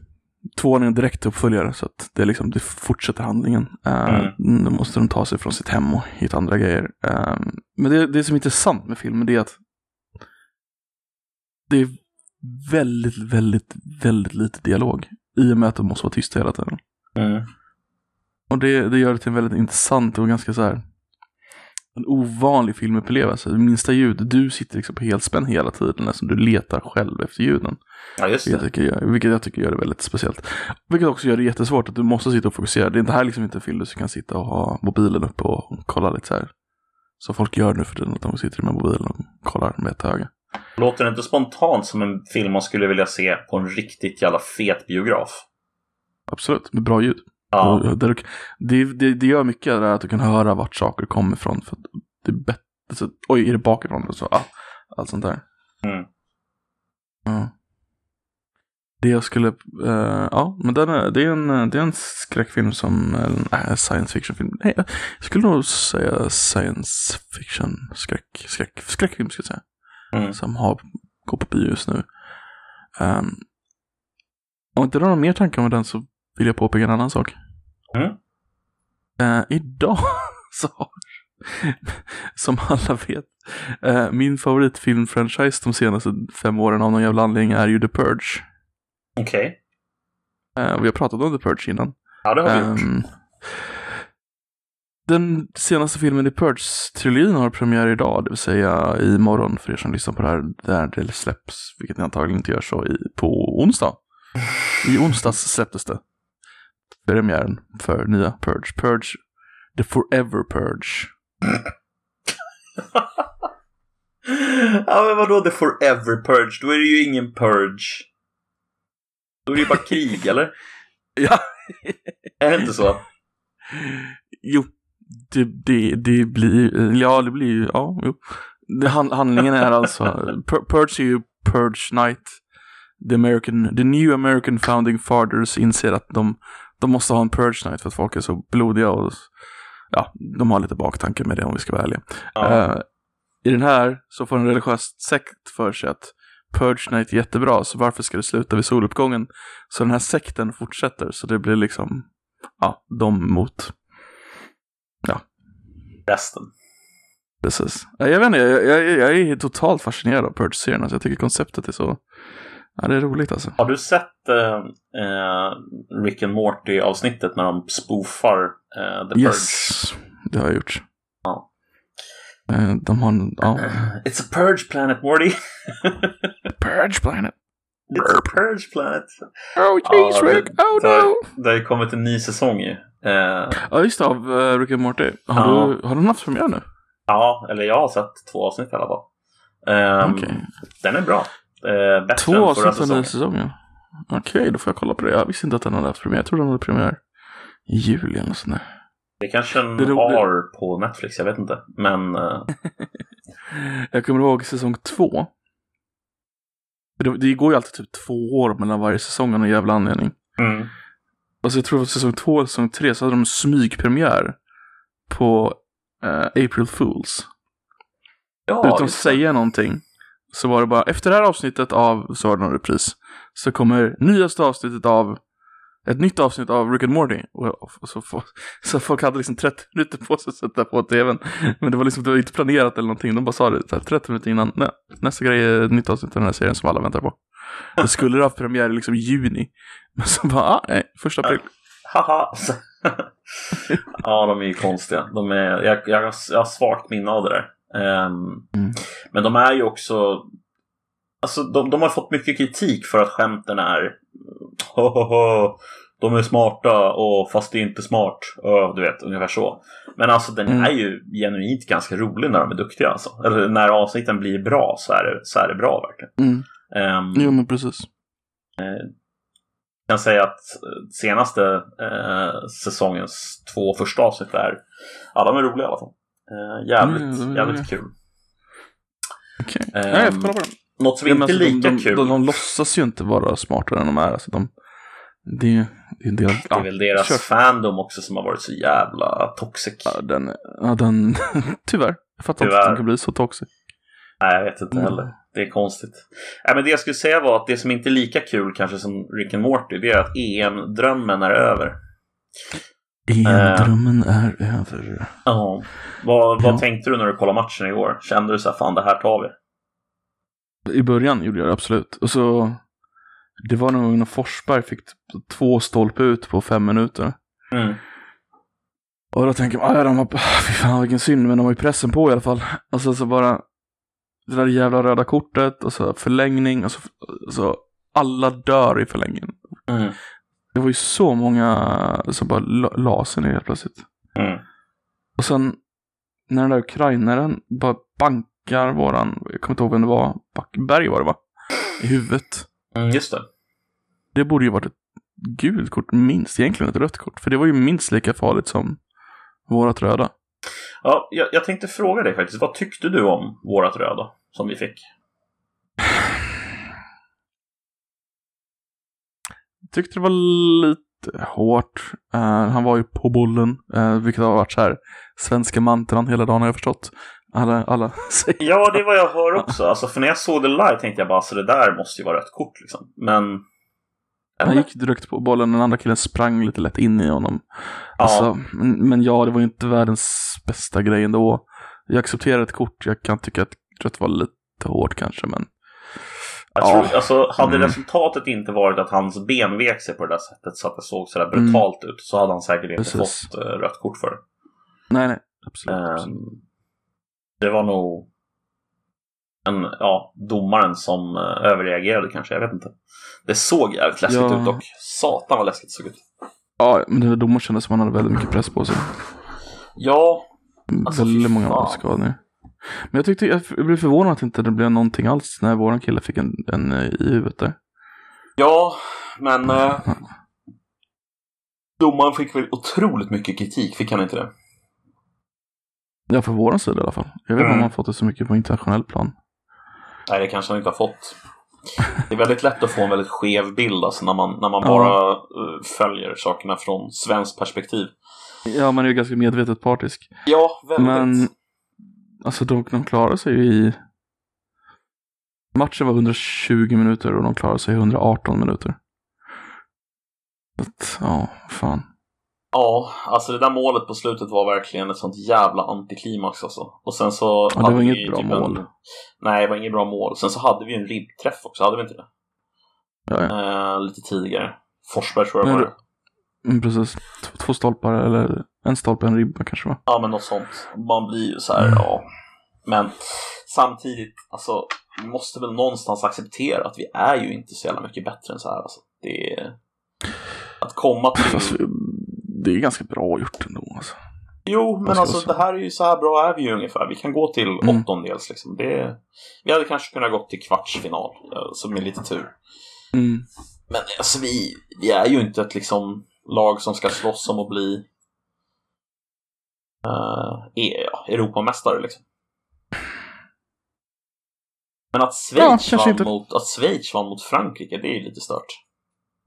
tvåan är en direkt uppföljare så att det, är liksom, det fortsätter handlingen. Uh, Då måste de ta sig från sitt hem och hitta andra grejer. Eh, men det, det som är intressant med filmen det är att det är väldigt, väldigt, väldigt lite dialog. I och med att de måste vara tysta hela tiden. Mm. Och det, det gör det till en väldigt intressant och ganska så här en ovanlig filmupplevelse. Det minsta ljud, du sitter liksom på helspänn hela tiden, alltså du letar själv efter ljuden. Ja, just Vilket jag, det. tycker vilket jag tycker gör det väldigt speciellt. Vilket också gör det jättesvårt att du måste sitta och fokusera. Det är inte här liksom inte en film du kan sitta och ha mobilen uppe och kolla lite så här. Så folk gör nu för tiden, att de sitter med mobilen och kollar med ett öga. Låter det inte spontant som en film man skulle vilja se på en riktigt jävla fet biograf? Absolut, med bra ljud. Ja, där det, det, det gör mycket där att du kan höra vart saker kommer ifrån. För att det är bättre. Alltså, oj, är det bakifrån? Så, ja, allt sånt där. Mm. Ja. Det jag skulle, eh, ja, men den är, det, är en, det är en skräckfilm som, eller nej, science fiction film. Nej, jag skulle nog säga science fiction, skräck, skräck, skräckfilm ska jag säga. Mm. Som har, går på bio just nu. Um, om inte du har några mer tankar om den så vill jag påpeka en annan sak. Mm. Eh, idag så har, som alla vet, eh, min favoritfilmfranchise de senaste fem åren av någon jävla anledning är ju The Purge. okej. Eh, vi har pratat om The Purge innan. Ja, det har vi gjort. Ehm, den senaste filmen i Purge-trilogin har premiär idag, det vill säga imorgon för er som lyssnar på det här, där det släpps, vilket ni antagligen inte gör så, i, på onsdag. I onsdags släpptes det. Premiären för nya Purge. Purge, The Forever Purge. ja, men vadå the forever purge? Då är det ju ingen purge. Då är det ju bara krig, eller? Ja. Är det inte så? Jo, det, det, det blir, ja det blir ju, ja, jo. Det, hand, handlingen är alltså, Pur- Purge är ju Purge Night. The, American, the New American Founding Fathers inser att de, de måste ha en Purge Night för att folk är så blodiga och ja, de har lite baktanke med det om vi ska vara ärliga. Ja. Eh, I den här så får en religiös sekt för sig att Purge Night är jättebra, så varför ska det sluta vid soluppgången? Så den här sekten fortsätter, så det blir liksom, ja, de mot Resten. Precis. Ja, Jag vet inte, jag, jag, jag är totalt fascinerad av Purge-serien. Alltså, jag tycker konceptet är så... Ja, det är roligt alltså. Har du sett eh, eh, Rick and Morty-avsnittet när de spoofar eh, The Purge? Yes, det har jag gjort. Ja. Eh, De har en... Ja. It's a purge planet, Morty! Purge Planet. It's a purge planet! Oh Ja, jeez det- Rick, oh det, no! det har ju kommit en ny säsong ju. Eh, Ja, just det, av uh, Rick and Morty. Har, Ja. du, har den haft premiär nu? ja, eller jag har sett två avsnitt i alla fall. Eh, Okej. Den är bra. Eh, Två avsnitt av nya säsongen. Okej, då får jag kolla på det. Jag visste inte att den hade haft premiär. Jag trodde den hade premiär i juli eller sånt där. Det kanske den Det har på Netflix, jag vet inte. Men eh, Jag kommer ihåg säsong två. Det, det går ju alltid typ två år mellan varje säsong av någon jävla anledning. mm. Alltså jag tror att säsong två och säsong tre så hade de smygpremiär på eh, April Fools. ja, Utan att säga någonting. Så var det bara, efter det här avsnittet av, så var det någon repris. Så kommer nyaste avsnittet av, ett nytt avsnitt av Rick and Morty. Och, så, få- så folk hade liksom 30 minuter på sig att sätta på tvn. Men det var liksom det var inte planerat eller någonting. De bara sa det här, 30 minuter innan. Nej, nästa grej är ett nytt avsnitt av den här serien som alla väntar på. Det skulle ha haft premiär liksom juni. Men så bara, ah, nej, första april. Haha! ja, de är ju konstiga. De är, jag, jag, jag har svagt minne av det där. Ehm, Mm. Men de är ju också... Alltså, de, de har fått mycket kritik för att skämten är... Ho, ho, ho, de är smarta, och fast det är inte smart. Ö, du vet, ungefär så. Men alltså den Mm. är ju genuint ganska rolig när de är duktiga. Alltså. Eller när avsnitten blir bra så är det, så är det bra verkligen. Mm. Ehm, Jo men precis. Jag kan säga att eh, senaste eh, säsongens två första avsnitt är, ja de är roliga i alla fall. Eh, jävligt, Mm, de är jävligt kul. Okej. Ehm, Nej, jag får kolla på den. Något som Ja, inte är alltså, lika de, de, kul, De, de, låtsas ju inte vara smartare än de är. Alltså, de, det, det är del... det är väl deras kör. fandom också som har varit så jävla toxic. Ja, den, ja, den, tyvärr. Jag fattar inte att Tyvärr. de kan bli så toxic. Nej, jag vet inte Mm. heller. Det är konstigt. Nej, men det jag skulle säga var att det som inte är lika kul kanske som Rick and Morty, det är att EM-drömmen är över. EM-drömmen är över. Ja. Vad, vad Ja. tänkte du när du kollade matchen igår? Kände du så här, fan det här tar vi? I början gjorde jag det absolut. Och så, det var nog när Forsberg fick två stolpe ut på fem minuter. Mm. Och då tänker man, ja de har, fy fan vilken synd, men de har ju pressen på i alla fall. Och sen så bara, det där jävla röda kortet och så förlängning och så, så alla dör i förlängningen. Mm. Det var ju så många som bara la, sig ner helt plötsligt. Mm. Och sen när den där ukrainaren bara bankar våran, jag kommer inte ihåg vem det var, Backberg var det va? I huvudet. Mm, just det. Det borde ju varit ett gult kort, minst egentligen ett rött kort. För det var ju minst lika farligt som vårat röda. Ja, jag, jag tänkte fråga dig faktiskt. Vad tyckte du om vårat röda som vi fick? Tyckte det var lite hårt. Uh, han var ju på bollen, uh, vilket har varit så här svenska mantran hela dagen har jag förstått. Alla, alla. Ja, det är vad jag hör också. Alltså, för när jag såg det live tänkte jag bara så det där måste ju vara rött kort liksom. Men... Han gick direkt på bollen, den andra killen sprang lite lätt in i honom. Ja. Alltså, men, men ja, det var ju inte världens bästa grej ändå. Jag accepterar ett kort, jag kan tycka att rött var lite hårt kanske, men Jag Ja. tror, alltså, hade Mm. resultatet inte varit att hans ben vek sig på det där sättet så att det såg sådär brutalt ut så hade han säkert inte Mm. Precis. fått eh, rött kort för det. nej, nej, absolut. absolut. Ehm, det var nog en, ja, domaren som eh, överreagerade kanske, jag vet inte. Det såg jävligt läskigt Ja. ut dock. Satan vad läskigt det såg ut. Ja, men domaren kändes som han hade väldigt mycket press på sig. Ja, Alltså, fy väldigt många fan. Men jag tyckte, jag blev förvånad att inte det blev någonting alls när våran kille fick en, en eh, i huvudet där. ja, men eh, domaren fick väl otroligt mycket kritik, fick han inte det? Ja, för våran sida i alla fall. Jag vet inte om Mm. han fått det så mycket på internationell plan. Nej, det kanske han inte har fått. Det är väldigt lätt att få en väldigt skev bild alltså, när man, när man Ja. bara eh, följer sakerna från svenskt perspektiv. Ja, man är ju ganska medvetet partisk. Ja, väldigt. Men alltså de, de klarade sig ju i... Matchen var 120 minuter och de klarade sig i 118 minuter. Att, ja, fan. Ja, alltså det där målet på slutet var verkligen ett sånt jävla antiklimax alltså. Och sen så Ja, det var inget bra typ mål. En... Nej, det var inget bra mål. Sen så hade vi ju en ribbträff också, hade vi inte det? Ja, ja. Eh, lite tidigare. Forsberg tror jag var det. Mm, precis. Två, stolpar eller en stolpe, en ribba kanske va? Ja, men något sånt. Man blir ju så här, Mm. ja. Men samtidigt, alltså, vi måste väl någonstans acceptera att vi är ju inte så jävla mycket bättre än så här. Alltså. Det är... Att komma till... Vi- det är ganska bra gjort ändå alltså. Jo, men alltså säga? det här är ju så här bra är vi ju ungefär. Vi kan gå till Mm. åttondels liksom. Det... Vi hade kanske kunnat gå till kvartsfinal, eh, så med lite tur. Mm. Men alltså vi, vi är ju inte ett liksom lag som ska slåss om att bli uh, ja, Europamästare liksom. Men att Ja, Schweiz, kanske vann inte. mot, att Schweiz vann mot Frankrike, det är ju lite stört.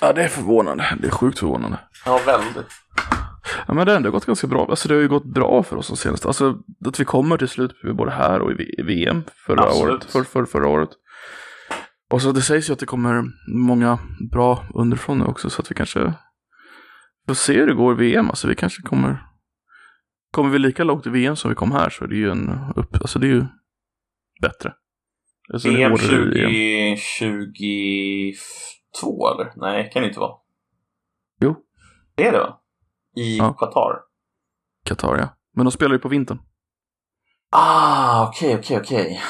Ja, det är förvånande. Det är sjukt förvånande. Ja, väldigt. Ja, men det har ändå gått ganska bra. Alltså det har ju gått bra för oss de senaste. Alltså att vi kommer till slut både här och i VM förra Absolut. året. För, för, förra året. Och så det sägs ju att det kommer många bra underifrån nu också. Så att vi kanske får se hur det går i VM. Alltså vi kanske kommer. Kommer vi lika långt i VM som vi kom här så är det ju en upp. Alltså det är ju bättre. Alltså, i 2022 eller? Nej, kan det inte vara. Jo. Det är det va? I Ja. Qatar? Qatar ja. Men de spelar ju på vintern. Ah, okej, okej, okej.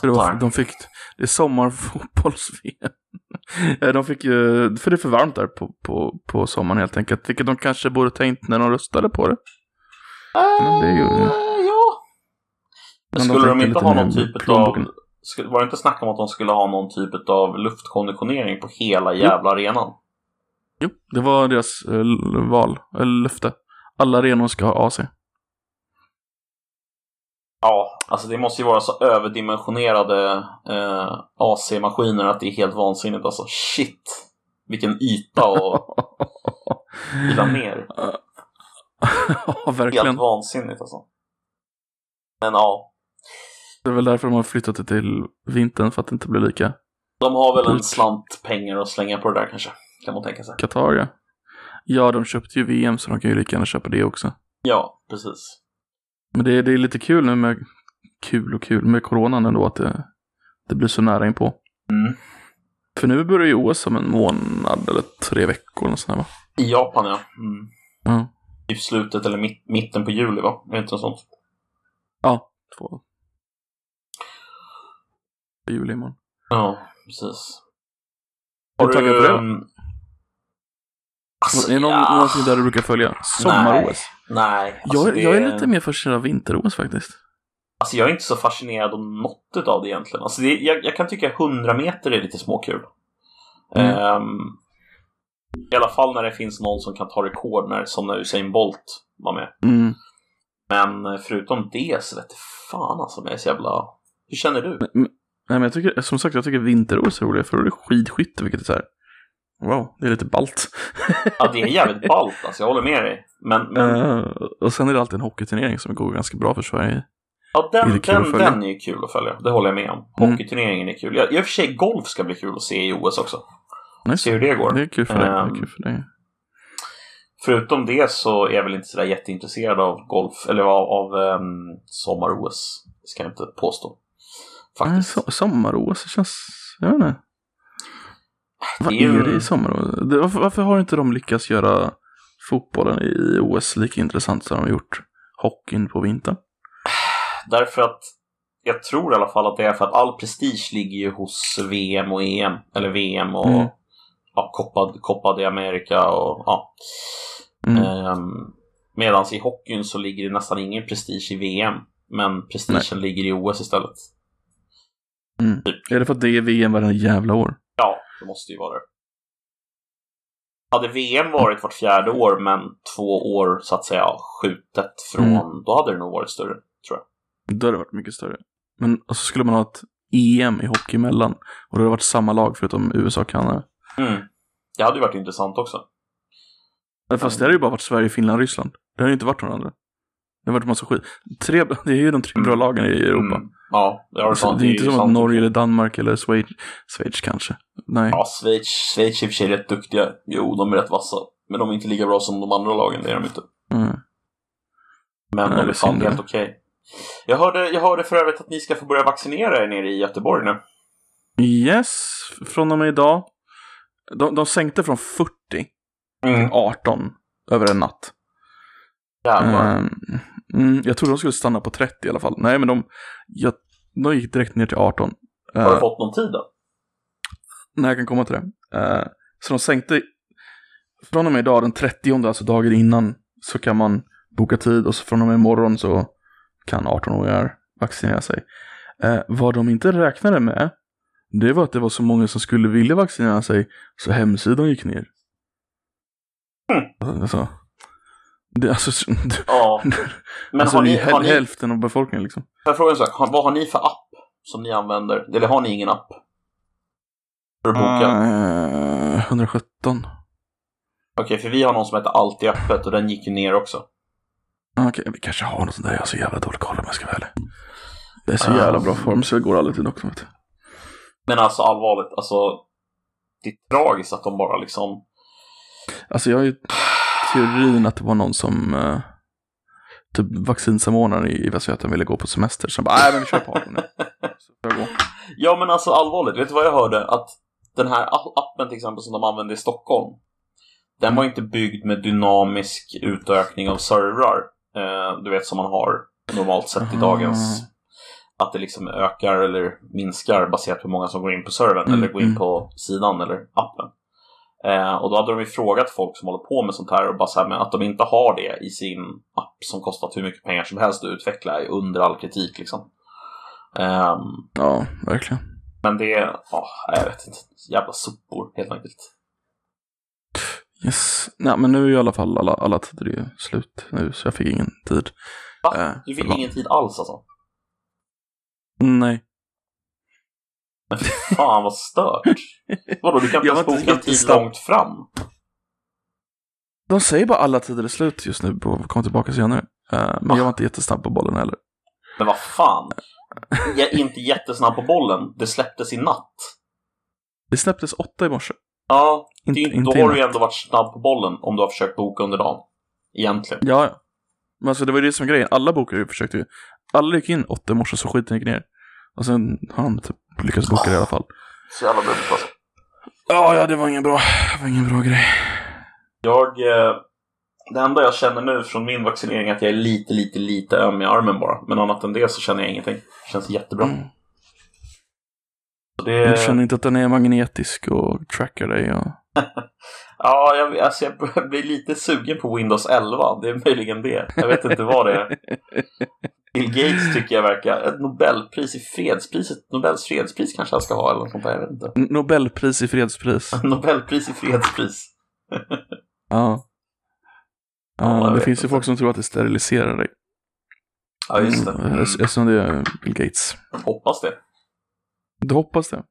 För det var, Fattar. de fick, det är sommarfotbolls-VM. Eh, De fick ju, för det är för varmt där på, på, på sommaren helt enkelt. Vilket de kanske borde tänkt när de röstade på det. Men det är ju- Eh, ja. Men skulle de tänkte inte ha någon typ av... skulle- Var det inte snack om att de skulle ha någon typ av luftkonditionering på hela jävla arenan? Jo, det var deras eh, val, eller löfte. Alla arenor ska ha AC. Ja, alltså det måste ju vara så överdimensionerade eh, AC-maskiner att det är helt vansinnigt alltså. Shit! Vilken yta att kyla ner. ja, verkligen. Helt vansinnigt alltså. Men ja, Det är väl därför de har flyttat det till vintern, för att det inte blir lika de har väl en slant pengar att slänga på det där kanske. Kan man tänka sig. Qatar ja. Ja, de köpte ju VM så de kan ju lika gärna köpa det också. Ja, precis. Men det, är- det är lite kul nu med, kul och kul, med coronan ändå att det, det blir så nära inpå. Mm. För nu börjar ju OS om en månad eller tre veckor eller sådär va? I Japan ja. Mm. Ja. Typ slutet eller mitt, mitten på juli, va? Är det inte sånt? Ja, två. Juli imorgon. Ja, precis. Är du taggad på det? um, Alltså, är det någon, ja, någonting där du brukar följa? Sommar-OS? Nej. Alltså, Jag, det- jag är lite mer fascinerad av vinter-OS faktiskt. Alltså jag är inte så fascinerad av något av det egentligen. Alltså det, jag, jag kan tycka 100 meter är lite småkul. Mm. Ehm, I alla fall när det finns någon som kan ta rekord, när, som när Usain Bolt var med. Mm. Men förutom det så vet fan alltså om jag är så jävla... Hur känner du? Nej, men jag tycker, som sagt, jag tycker vinter-OS är roligare för då är det skidskytte, vilket är så här. Wow, det är lite ballt. Ja, det är jävligt ballt alltså, jag håller med dig. Men, men Eh, och sen är det alltid en hockeyturnering som går ganska bra för Sverige. ja, är den, det att den, den är ju kul att följa. Det håller jag med om. Mm. Hockeyturneringen är kul. Jag, I och för sig, golf ska bli kul att se i OS också. Nice. Se hur det går. Det är kul för dig. Det är Ehm, kul för dig. Förutom det så är jag väl inte sådär jätteintresserad av golf, eller av, av um, sommar-OS. Det ska jag inte påstå. Nej, Faktiskt. so Sommar-OS, det känns... Jag vet inte. Vad Det är det i sommar det, varför, varför har inte de lyckats göra fotbollen i OS lika intressant som de har gjort hockeyn på vintern? Därför att jag tror i alla fall att det är för att all prestige ligger ju hos VM och EM. Eller VM och Mm. ja, Copa, Copa de America och ja. Mm. Um, Medan i hockeyn så ligger det nästan ingen prestige i VM. Men prestigen ligger i OS istället. Mm. Är det för att det är VM varje jävla år? Det måste ju vara det. Hade VM varit vart fjärde år men två år så att säga skjutet från, Mm. då hade det nog varit större, tror jag. Då hade det varit mycket större. Men så skulle man ha ett EM i hockey emellan. Och då hade det varit samma lag förutom USA och Kanada. Mm. Det hade ju varit intressant också. Men Fast det hade ju bara varit Sverige, Finland, Ryssland. Det har ju inte varit några andra. Det har varit massa skit. Tre, det är ju de tre bra lagen i Europa. Mm. Ja, det, Alltså, det är inte som att. Norge eller Danmark eller Schweiz, Schweiz kanske. Nej. Ja, Schweiz, Schweiz är i och för sig rätt duktiga. Jo, de är rätt vassa. Men de är inte lika bra som de andra lagen, det är de inte. Mm. Men Nej, de är fan helt okej. Jag, hörde, jag hörde för övrigt att ni ska få börja vaccinera er nere i Göteborg nu. Yes, från och med idag. De, de sänkte från 40 Mm. 18 över en natt. Jävlar. Ehm, mm, jag trodde de skulle stanna på 30 i alla fall. Nej, men de, jag, de gick direkt ner till 18. Har du Uh, fått någon tid då? när jag kan komma till det. Eh, så de sänkte, från och med idag den 30, alltså dagen innan, så kan man boka tid och så från och med imorgon så kan 18-åringar vaccinera sig. Eh, vad de inte räknade med, det var att det var så många som skulle vilja vaccinera sig, så hemsidan gick ner. Alltså, det, alltså, Ja. Men alltså har det ni, är har ni, hälften av befolkningen liksom. jag fråga en sak? Vad har ni för app som ni använder? Eller har ni ingen app? För att boka? Eh, 117. Okej, för vi har någon som heter Alltid öppet och den gick ju ner också. Ah, Okej, vi kanske har något sånt där. Jag har så jävla dålig koll om jag ska ärlig. Det är så Ah. jävla bra form så jag går aldrig till doktorn. Vet. Men alltså allvarligt, alltså det är tragiskt att de bara liksom Alltså jag har ju teorin att det var någon som uh, typ vaccinsamordnaren i, i Västra Götaland ville gå på semester. Så bara, nej men vi kör på 18 nu. Ja men alltså allvarligt, vet du vad jag hörde? Att den här appen till exempel som de använde i Stockholm Den var inte byggd med dynamisk utökning av servrar eh, Du vet som man har normalt sett i dagens Att det liksom ökar eller minskar baserat på hur många som går in på servern Mm, eller går in mm. på sidan eller appen eh, Och då hade de ju frågat folk som håller på med sånt här och bara så här, men att de inte har det i sin app som kostat hur mycket pengar som helst att utveckla är under all kritik liksom Ehm, Ja, verkligen. men det är, ja, jag vet inte. Jävla sopor helt enkelt. Yes. Nej men nu är i alla fall alla, alla tider ju slut nu så jag fick ingen tid. Va? Eh, Du fick ingen tid alls alltså? Nej. Men fan vad stört. Vadå, du kan inte ens boka tid jättesnabb. långt fram? De säger bara alla tider är slut just nu på komma tillbaka senare. Eh, men jag var inte jättesnabb på bollen heller. Men vad fan? Jag är inte jättesnabb på bollen. Det släpptes i natt. Det släpptes åtta i morse. Ja, det Inte, ju- inte då har du ju ändå varit snabb på bollen om du har försökt boka under dagen. Egentligen. Ja, ja. Men alltså det var ju det som var grejen. Alla bokare försökte ju. Alla gick in åtta i morse så skiten gick ner. Och sen han typ lyckats boka det i alla fall. Så jävla dumt alltså. Ja, ja, det var ingen bra, det var ingen bra grej. Jag, eh, Det enda jag känner nu från min vaccinering är att jag är lite, lite, lite öm i armen bara. Men annat än det så känner jag ingenting. Det känns jättebra. Mm. Det... Du känner inte att den är magnetisk och trackar dig? Och... Ja, jag, alltså jag börjar bli lite sugen på Windows 11. Det är möjligen det. Jag vet inte vad det är. Bill Gates tycker jag verkar... Ett Nobelpris i fredspriset. Nobels fredspris kanske han ska ha eller något sånt där. Jag vet inte. Nobelpris i fredspris. Nobelpris i fredspris. Ja. Ja, jag det finns ju folk som tror att det steriliserar dig. Ja, just det. Mm, Eftersom det är Bill Gates. Hoppas det. Du hoppas det?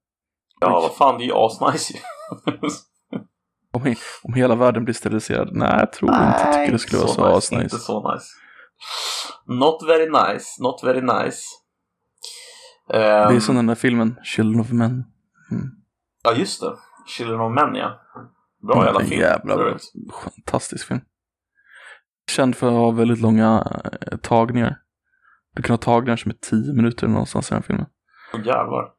Ja, vad fan, det är ju asnice ju. Om, om hela världen blir steriliserad? Nej, jag tror inte. Jag tycker det skulle vara så nice. asnice. Inte så nice. Not very nice. Not very nice. Det är som den där filmen, Children of Men. Mm. Ja, just det. Children of Men, ja. Bra jävla En film. Jävla bra. Fantastisk film. Känd för att ha väldigt långa eh, tagningar. Du kan ha tagningar som är tio minuter någonstans i den filmen. Åh, jävlar.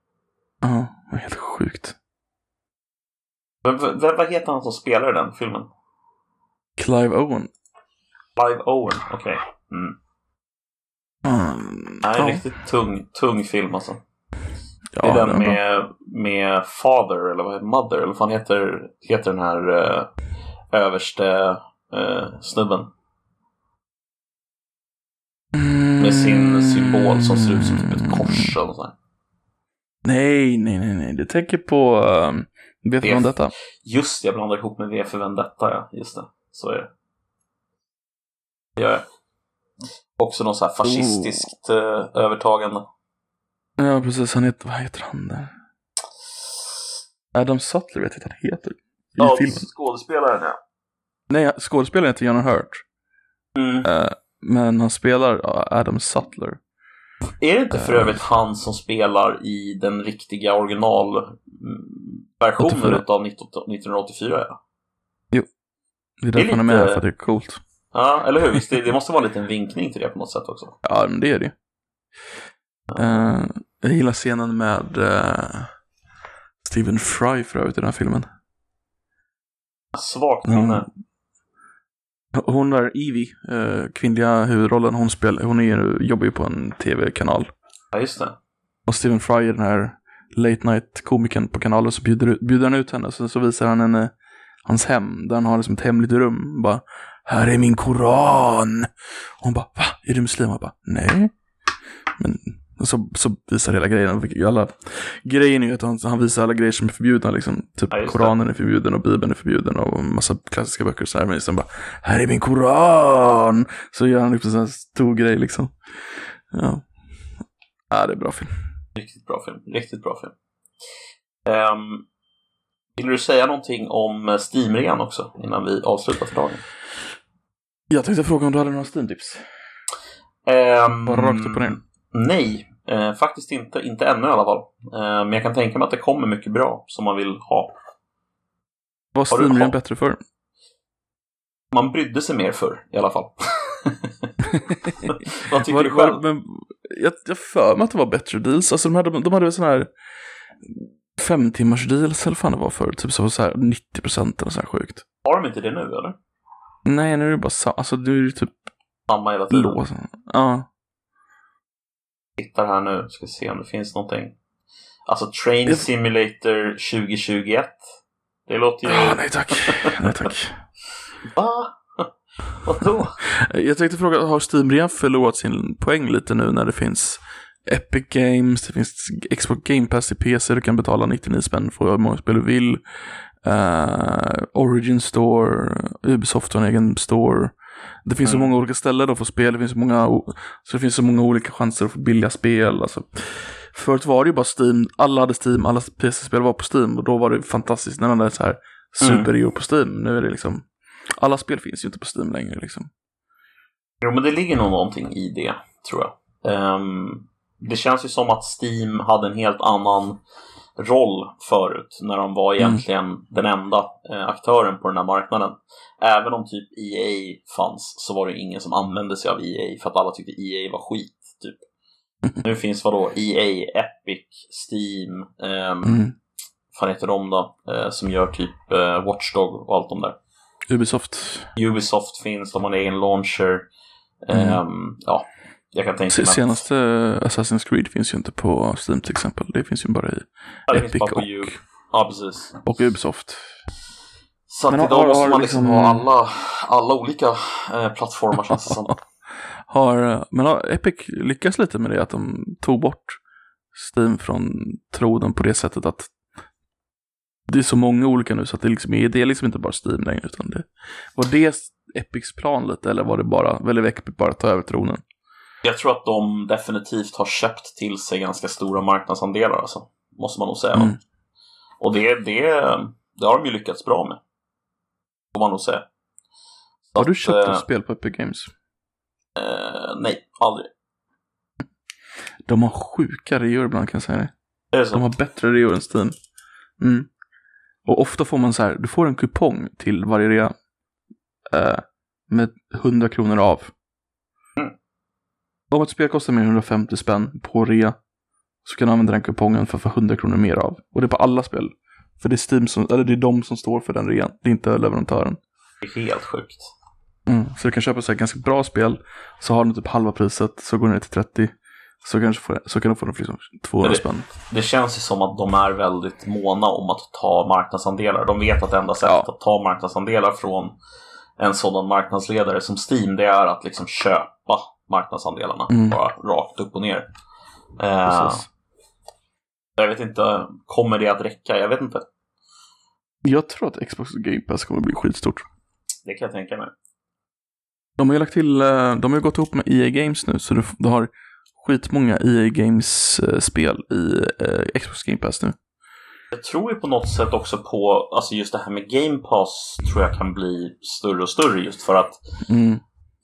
Ja, det var helt sjukt. Men vad heter han som spelar i den filmen? Clive Owen. Clive Owen, okej. Mm. Mm, Nej, ja. riktigt tung, tung film alltså. Ja, det är den bra. med, med Father, eller vad heter Mother, eller vad fan heter, heter den här uh, överste uh, snubben? Med sin symbol som ser ut som typ ett kors eller så här. Nej, nej, nej, nej. Du tänker på... Um, vet du Det- om detta? Just det, jag blandar ihop med V för Vendetta, ja. Just det. Så är det. Det gör jag. Också någon så här fascistiskt eh, övertagande. Ja, precis. Han heter... Vad heter han där? Adam Sutler vet jag att han heter. I Ja, filmen. skådespelaren ja. Nej, skådespelaren heter Jan Hurt. Mm. Eh, men han spelar Adam Sutler. Är det inte för Eh. övrigt han som spelar i den riktiga originalversionen 84. utav 19 1984? Ja, Det är Det är därför han är med, för att det är coolt. Ja eller hur? Visst, det, det måste vara en liten vinkning till det på något sätt också. Ja, men det är det. Eh, jag gillar scenen med uh, Stephen Fry för övrigt i den här filmen. Svagt minne. Hon där, Evie, eh, kvinnliga huvudrollen, hon, spel, hon är, jobbar ju på en tv-kanal. Ja, just det. Och Stephen Fry är den här late night komikern på kanalen så bjuder, bjuder han ut henne. Så, så visar han henne hans hem, där han har liksom ett hemligt rum. Bara, här är min koran. Och hon bara, va? Är du muslim? Och jag bara, nej. Men och så, så visar hela grejen. Alla, grejen är ju att han, han visar alla grejer som är förbjudna. Liksom. Typ Ja. Koranen är förbjuden och Bibeln är förbjuden och massa klassiska böcker. Så här, men liksom bara, här är min koran. Så gör han liksom en stor grej liksom. Ja. ja, det är bra film. Riktigt bra film. Riktigt bra film. Um, vill du säga någonting om Steam-rean också innan vi avslutar för dagen? Jag tänkte fråga om du hade några Steam-tips? Um, Bara rakt upp och ner. Nej, eh, faktiskt inte. Inte ännu i alla fall. Eh, men jag kan tänka mig att det kommer mycket bra som man vill ha. Var Har du- Steam har- bättre för? Man brydde sig mer förr i alla fall. Vad tycker Var, du själv? var, men, jag, jag för mig att det var bättre deals. Alltså de hade, de hade väl sån här fem timmars deals eller fan det var för. Typ så, så här 90 procent eller så här sjukt. Har de inte det nu eller? Nej, nu är det bara sa- alltså nu är det typ Samma hela tiden. lås. Ja. Tittar här nu, ska se om det finns någonting. Alltså Train Jag- Simulator 2021. Det låter ju... Ah, nej tack. nej tack. Va? Vadå? Jag tänkte fråga, har Steam redan förlorat sin poäng lite nu när det finns Epic Games, det finns Xbox Game Pass i PC, du kan betala 99 spänn för hur många spel du vill. Eh, Origin Store, Ubisoft har en egen store. Det finns så Mm. många olika ställen att få spel, det finns så många, så det finns så många olika chanser att få billiga spel. Alltså, förut var det ju bara Steam, alla hade Steam, alla PC-spel var på Steam och då var det fantastiskt när de där så här super på Steam. Nu är det liksom, alla spel finns ju inte på Steam längre liksom. Jo, men det ligger nog någonting i det, tror jag. Ehm, det känns ju som att Steam hade en helt annan roll förut, när de var Mm. egentligen den enda eh, aktören på den här marknaden. Även om typ EA fanns så var det ingen som använde sig av EA för att alla tyckte EA var skit, typ. Nu finns vadå? EA, Epic, Steam, ehm, Mm. vad fan heter de då? Eh, som gör typ eh, Watchdog och allt de där. Ubisoft. Ubisoft finns, de har en egen launcher. Mm. Ehm, ja, jag kan tänka mig att Senaste Assassin's Creed finns ju inte på Steam till exempel. Det finns ju bara i ja, Epic bara och, U. Ja, precis. och Ubisoft. Så att Men har- idag har- måste har man liksom- liksom ha alla, alla olika eh, plattformar känns det som. Har, men har Epic lyckats lite med det att de tog bort Steam från tråden på det sättet att det är så många olika nu så att det, liksom är, det är liksom inte bara Steam längre utan det var det Epics plan lite eller var det bara, väldigt Epic bara ta över tronen? Jag tror att de definitivt har köpt till sig ganska stora marknadsandelar alltså. Måste man nog säga. Mm. Och det, det, det har de ju lyckats bra med. Får man nog säga. Så Har du att, köpt eh, ett spel på Epic Games? Eh, nej, aldrig. De har sjuka reor ibland kan jag säga det. Är det så? De har bättre reor än Steam. Mm. Och ofta får man så här, du får en kupong till varje rea. Eh, med 100 kronor av. Om ett spel kostar mer än 150 spänn på rea. Så kan du använda den kupongen för att få 100 kronor mer av. Och det är på alla spel. För det är Steam som, eller det är de som står för den rean. Det är inte leverantören. Det är helt sjukt. Mm. Så du kan köpa så här ganska bra spel. Så har du typ halva priset. Så går det ner till 30. Så, kanske får, så kan du få den för liksom 200 Men det- spänn. Det känns ju som att de är väldigt måna om att ta marknadsandelar. De vet att enda sättet Ja. att ta marknadsandelar från en sådan marknadsledare som Steam, det är att liksom köpa marknadsandelarna. Mm. Bara rakt upp och ner. Eh, jag vet inte, kommer det att räcka? Jag vet inte. Jag tror att Xbox Game Pass kommer bli skitstort. Det kan jag tänka mig. De har ju lagt till, eh, de har ju gått ihop med EA Games nu, så du, du har skitmånga EA Games-spel i eh, Xbox Game Pass nu. Jag tror ju på något sätt också på, alltså just det här med Game Pass tror jag kan bli större och större just för att Mm.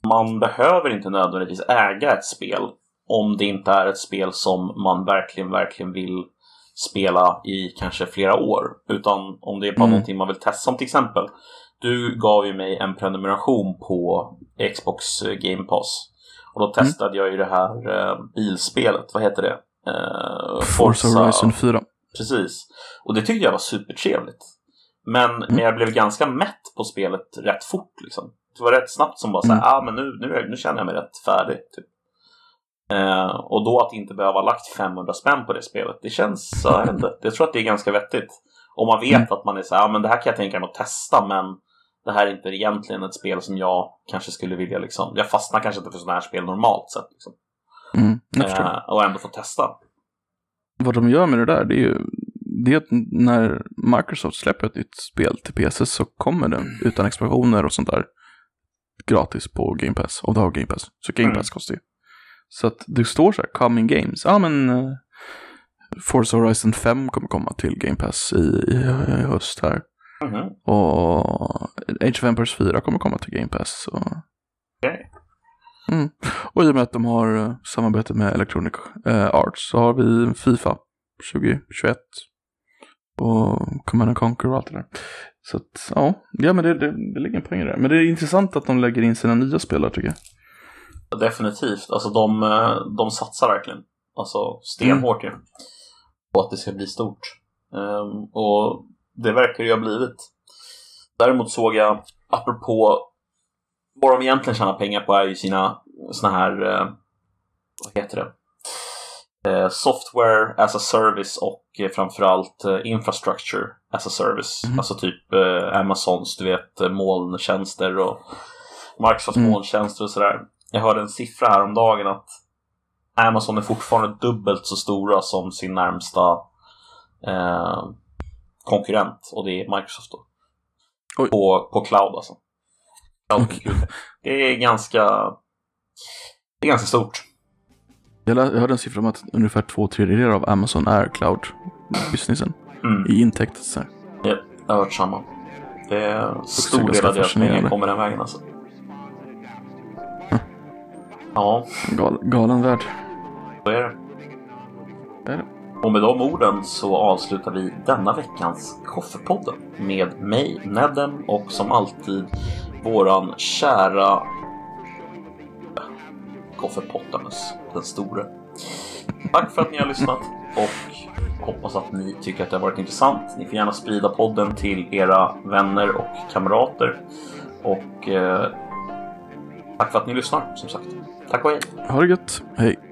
Man behöver inte nödvändigtvis äga ett spel om det inte är ett spel som man verkligen, verkligen vill spela i kanske flera år. Utan om det är bara Mm. någonting man vill testa. Som till exempel, du gav ju mig en prenumeration på Xbox Game Pass. Och då testade jag ju det här eh, bilspelet, vad heter det? Eh, Forza Horizon 4. Precis. Och det tyckte jag var supertrevligt. Men, Mm. men jag blev ganska mätt på spelet rätt fort. Liksom. Det var rätt snabbt som bara så här, Mm. ah, men nu, nu, nu känner jag mig rätt färdig. Typ. Eh, och då att inte behöva ha lagt 500 spänn på det spelet, det känns, jag vet inte, jag tror att det är ganska vettigt. Om man vet Mm. att man är så här, ah, men det här kan jag tänka mig att testa, men det här är inte egentligen ett spel som jag kanske skulle vilja liksom, jag fastnar kanske inte för sådana här spel normalt sett. Liksom. Mm. Eh, och ändå få testa. Vad de gör med det där, det är ju det är att när Microsoft släpper ett nytt spel till PC så kommer det utan expansioner och sånt där gratis på Game Pass. Och du har Game Pass. Så Game Mm. Pass kostar ju. Så att det står så här, coming games. Ja men uh, Forza Horizon 5 kommer komma till Game Pass i, i, i höst här. Mhm. Och Age of Empires 4 kommer komma till Game Pass. Och, Okej. mm. och i och med att de har eh, samarbete med Electronic eh, Arts så har vi Fifa 2021. Och Command and Conquer och allt det där. Så att, ja, ja men det, det, det ligger en poäng i det. Men det är intressant att de lägger in sina nya spelare tycker jag. Definitivt. Alltså de, eh, de satsar verkligen. Alltså stenhårt Mm. ju. På att det ska bli stort. Um, och det verkar ju ha blivit. Däremot såg jag, apropå vad de egentligen tjänar pengar på är ju sina såna här, eh, vad heter det? Eh, software as a service och eh, framförallt eh, infrastructure as a service. Mhm. Alltså typ Amazons, du vet, molntjänster och Microsofts Mm. molntjänster och sådär. Jag hörde en siffra här om dagen att Amazon är fortfarande dubbelt så stora som sin närmsta eh, konkurrent och det är Microsoft då. Oj. På, på cloud alltså. Cloud. Det är ganska det är ganska stort. Jag, hörde en siffra om att ungefär två tredjedelar av Amazon är cloud-businessen. Mm. I. Så här. Ja, jag har hört samma. Det är stor del av deras pengar kommer den vägen alltså. Ja, Gal, galen värld. så är det. Det är det. Och med de orden så avslutar vi denna veckans Koffepodden med mig, Nedem, och som alltid våran kära Koffepottamus den store. Tack för att ni har lyssnat och hoppas att ni tycker att det har varit intressant. Ni får gärna sprida podden till era vänner och kamrater. Och eh, tack för att ni lyssnar, som sagt. Tack och hej! Ha det gött. Hej.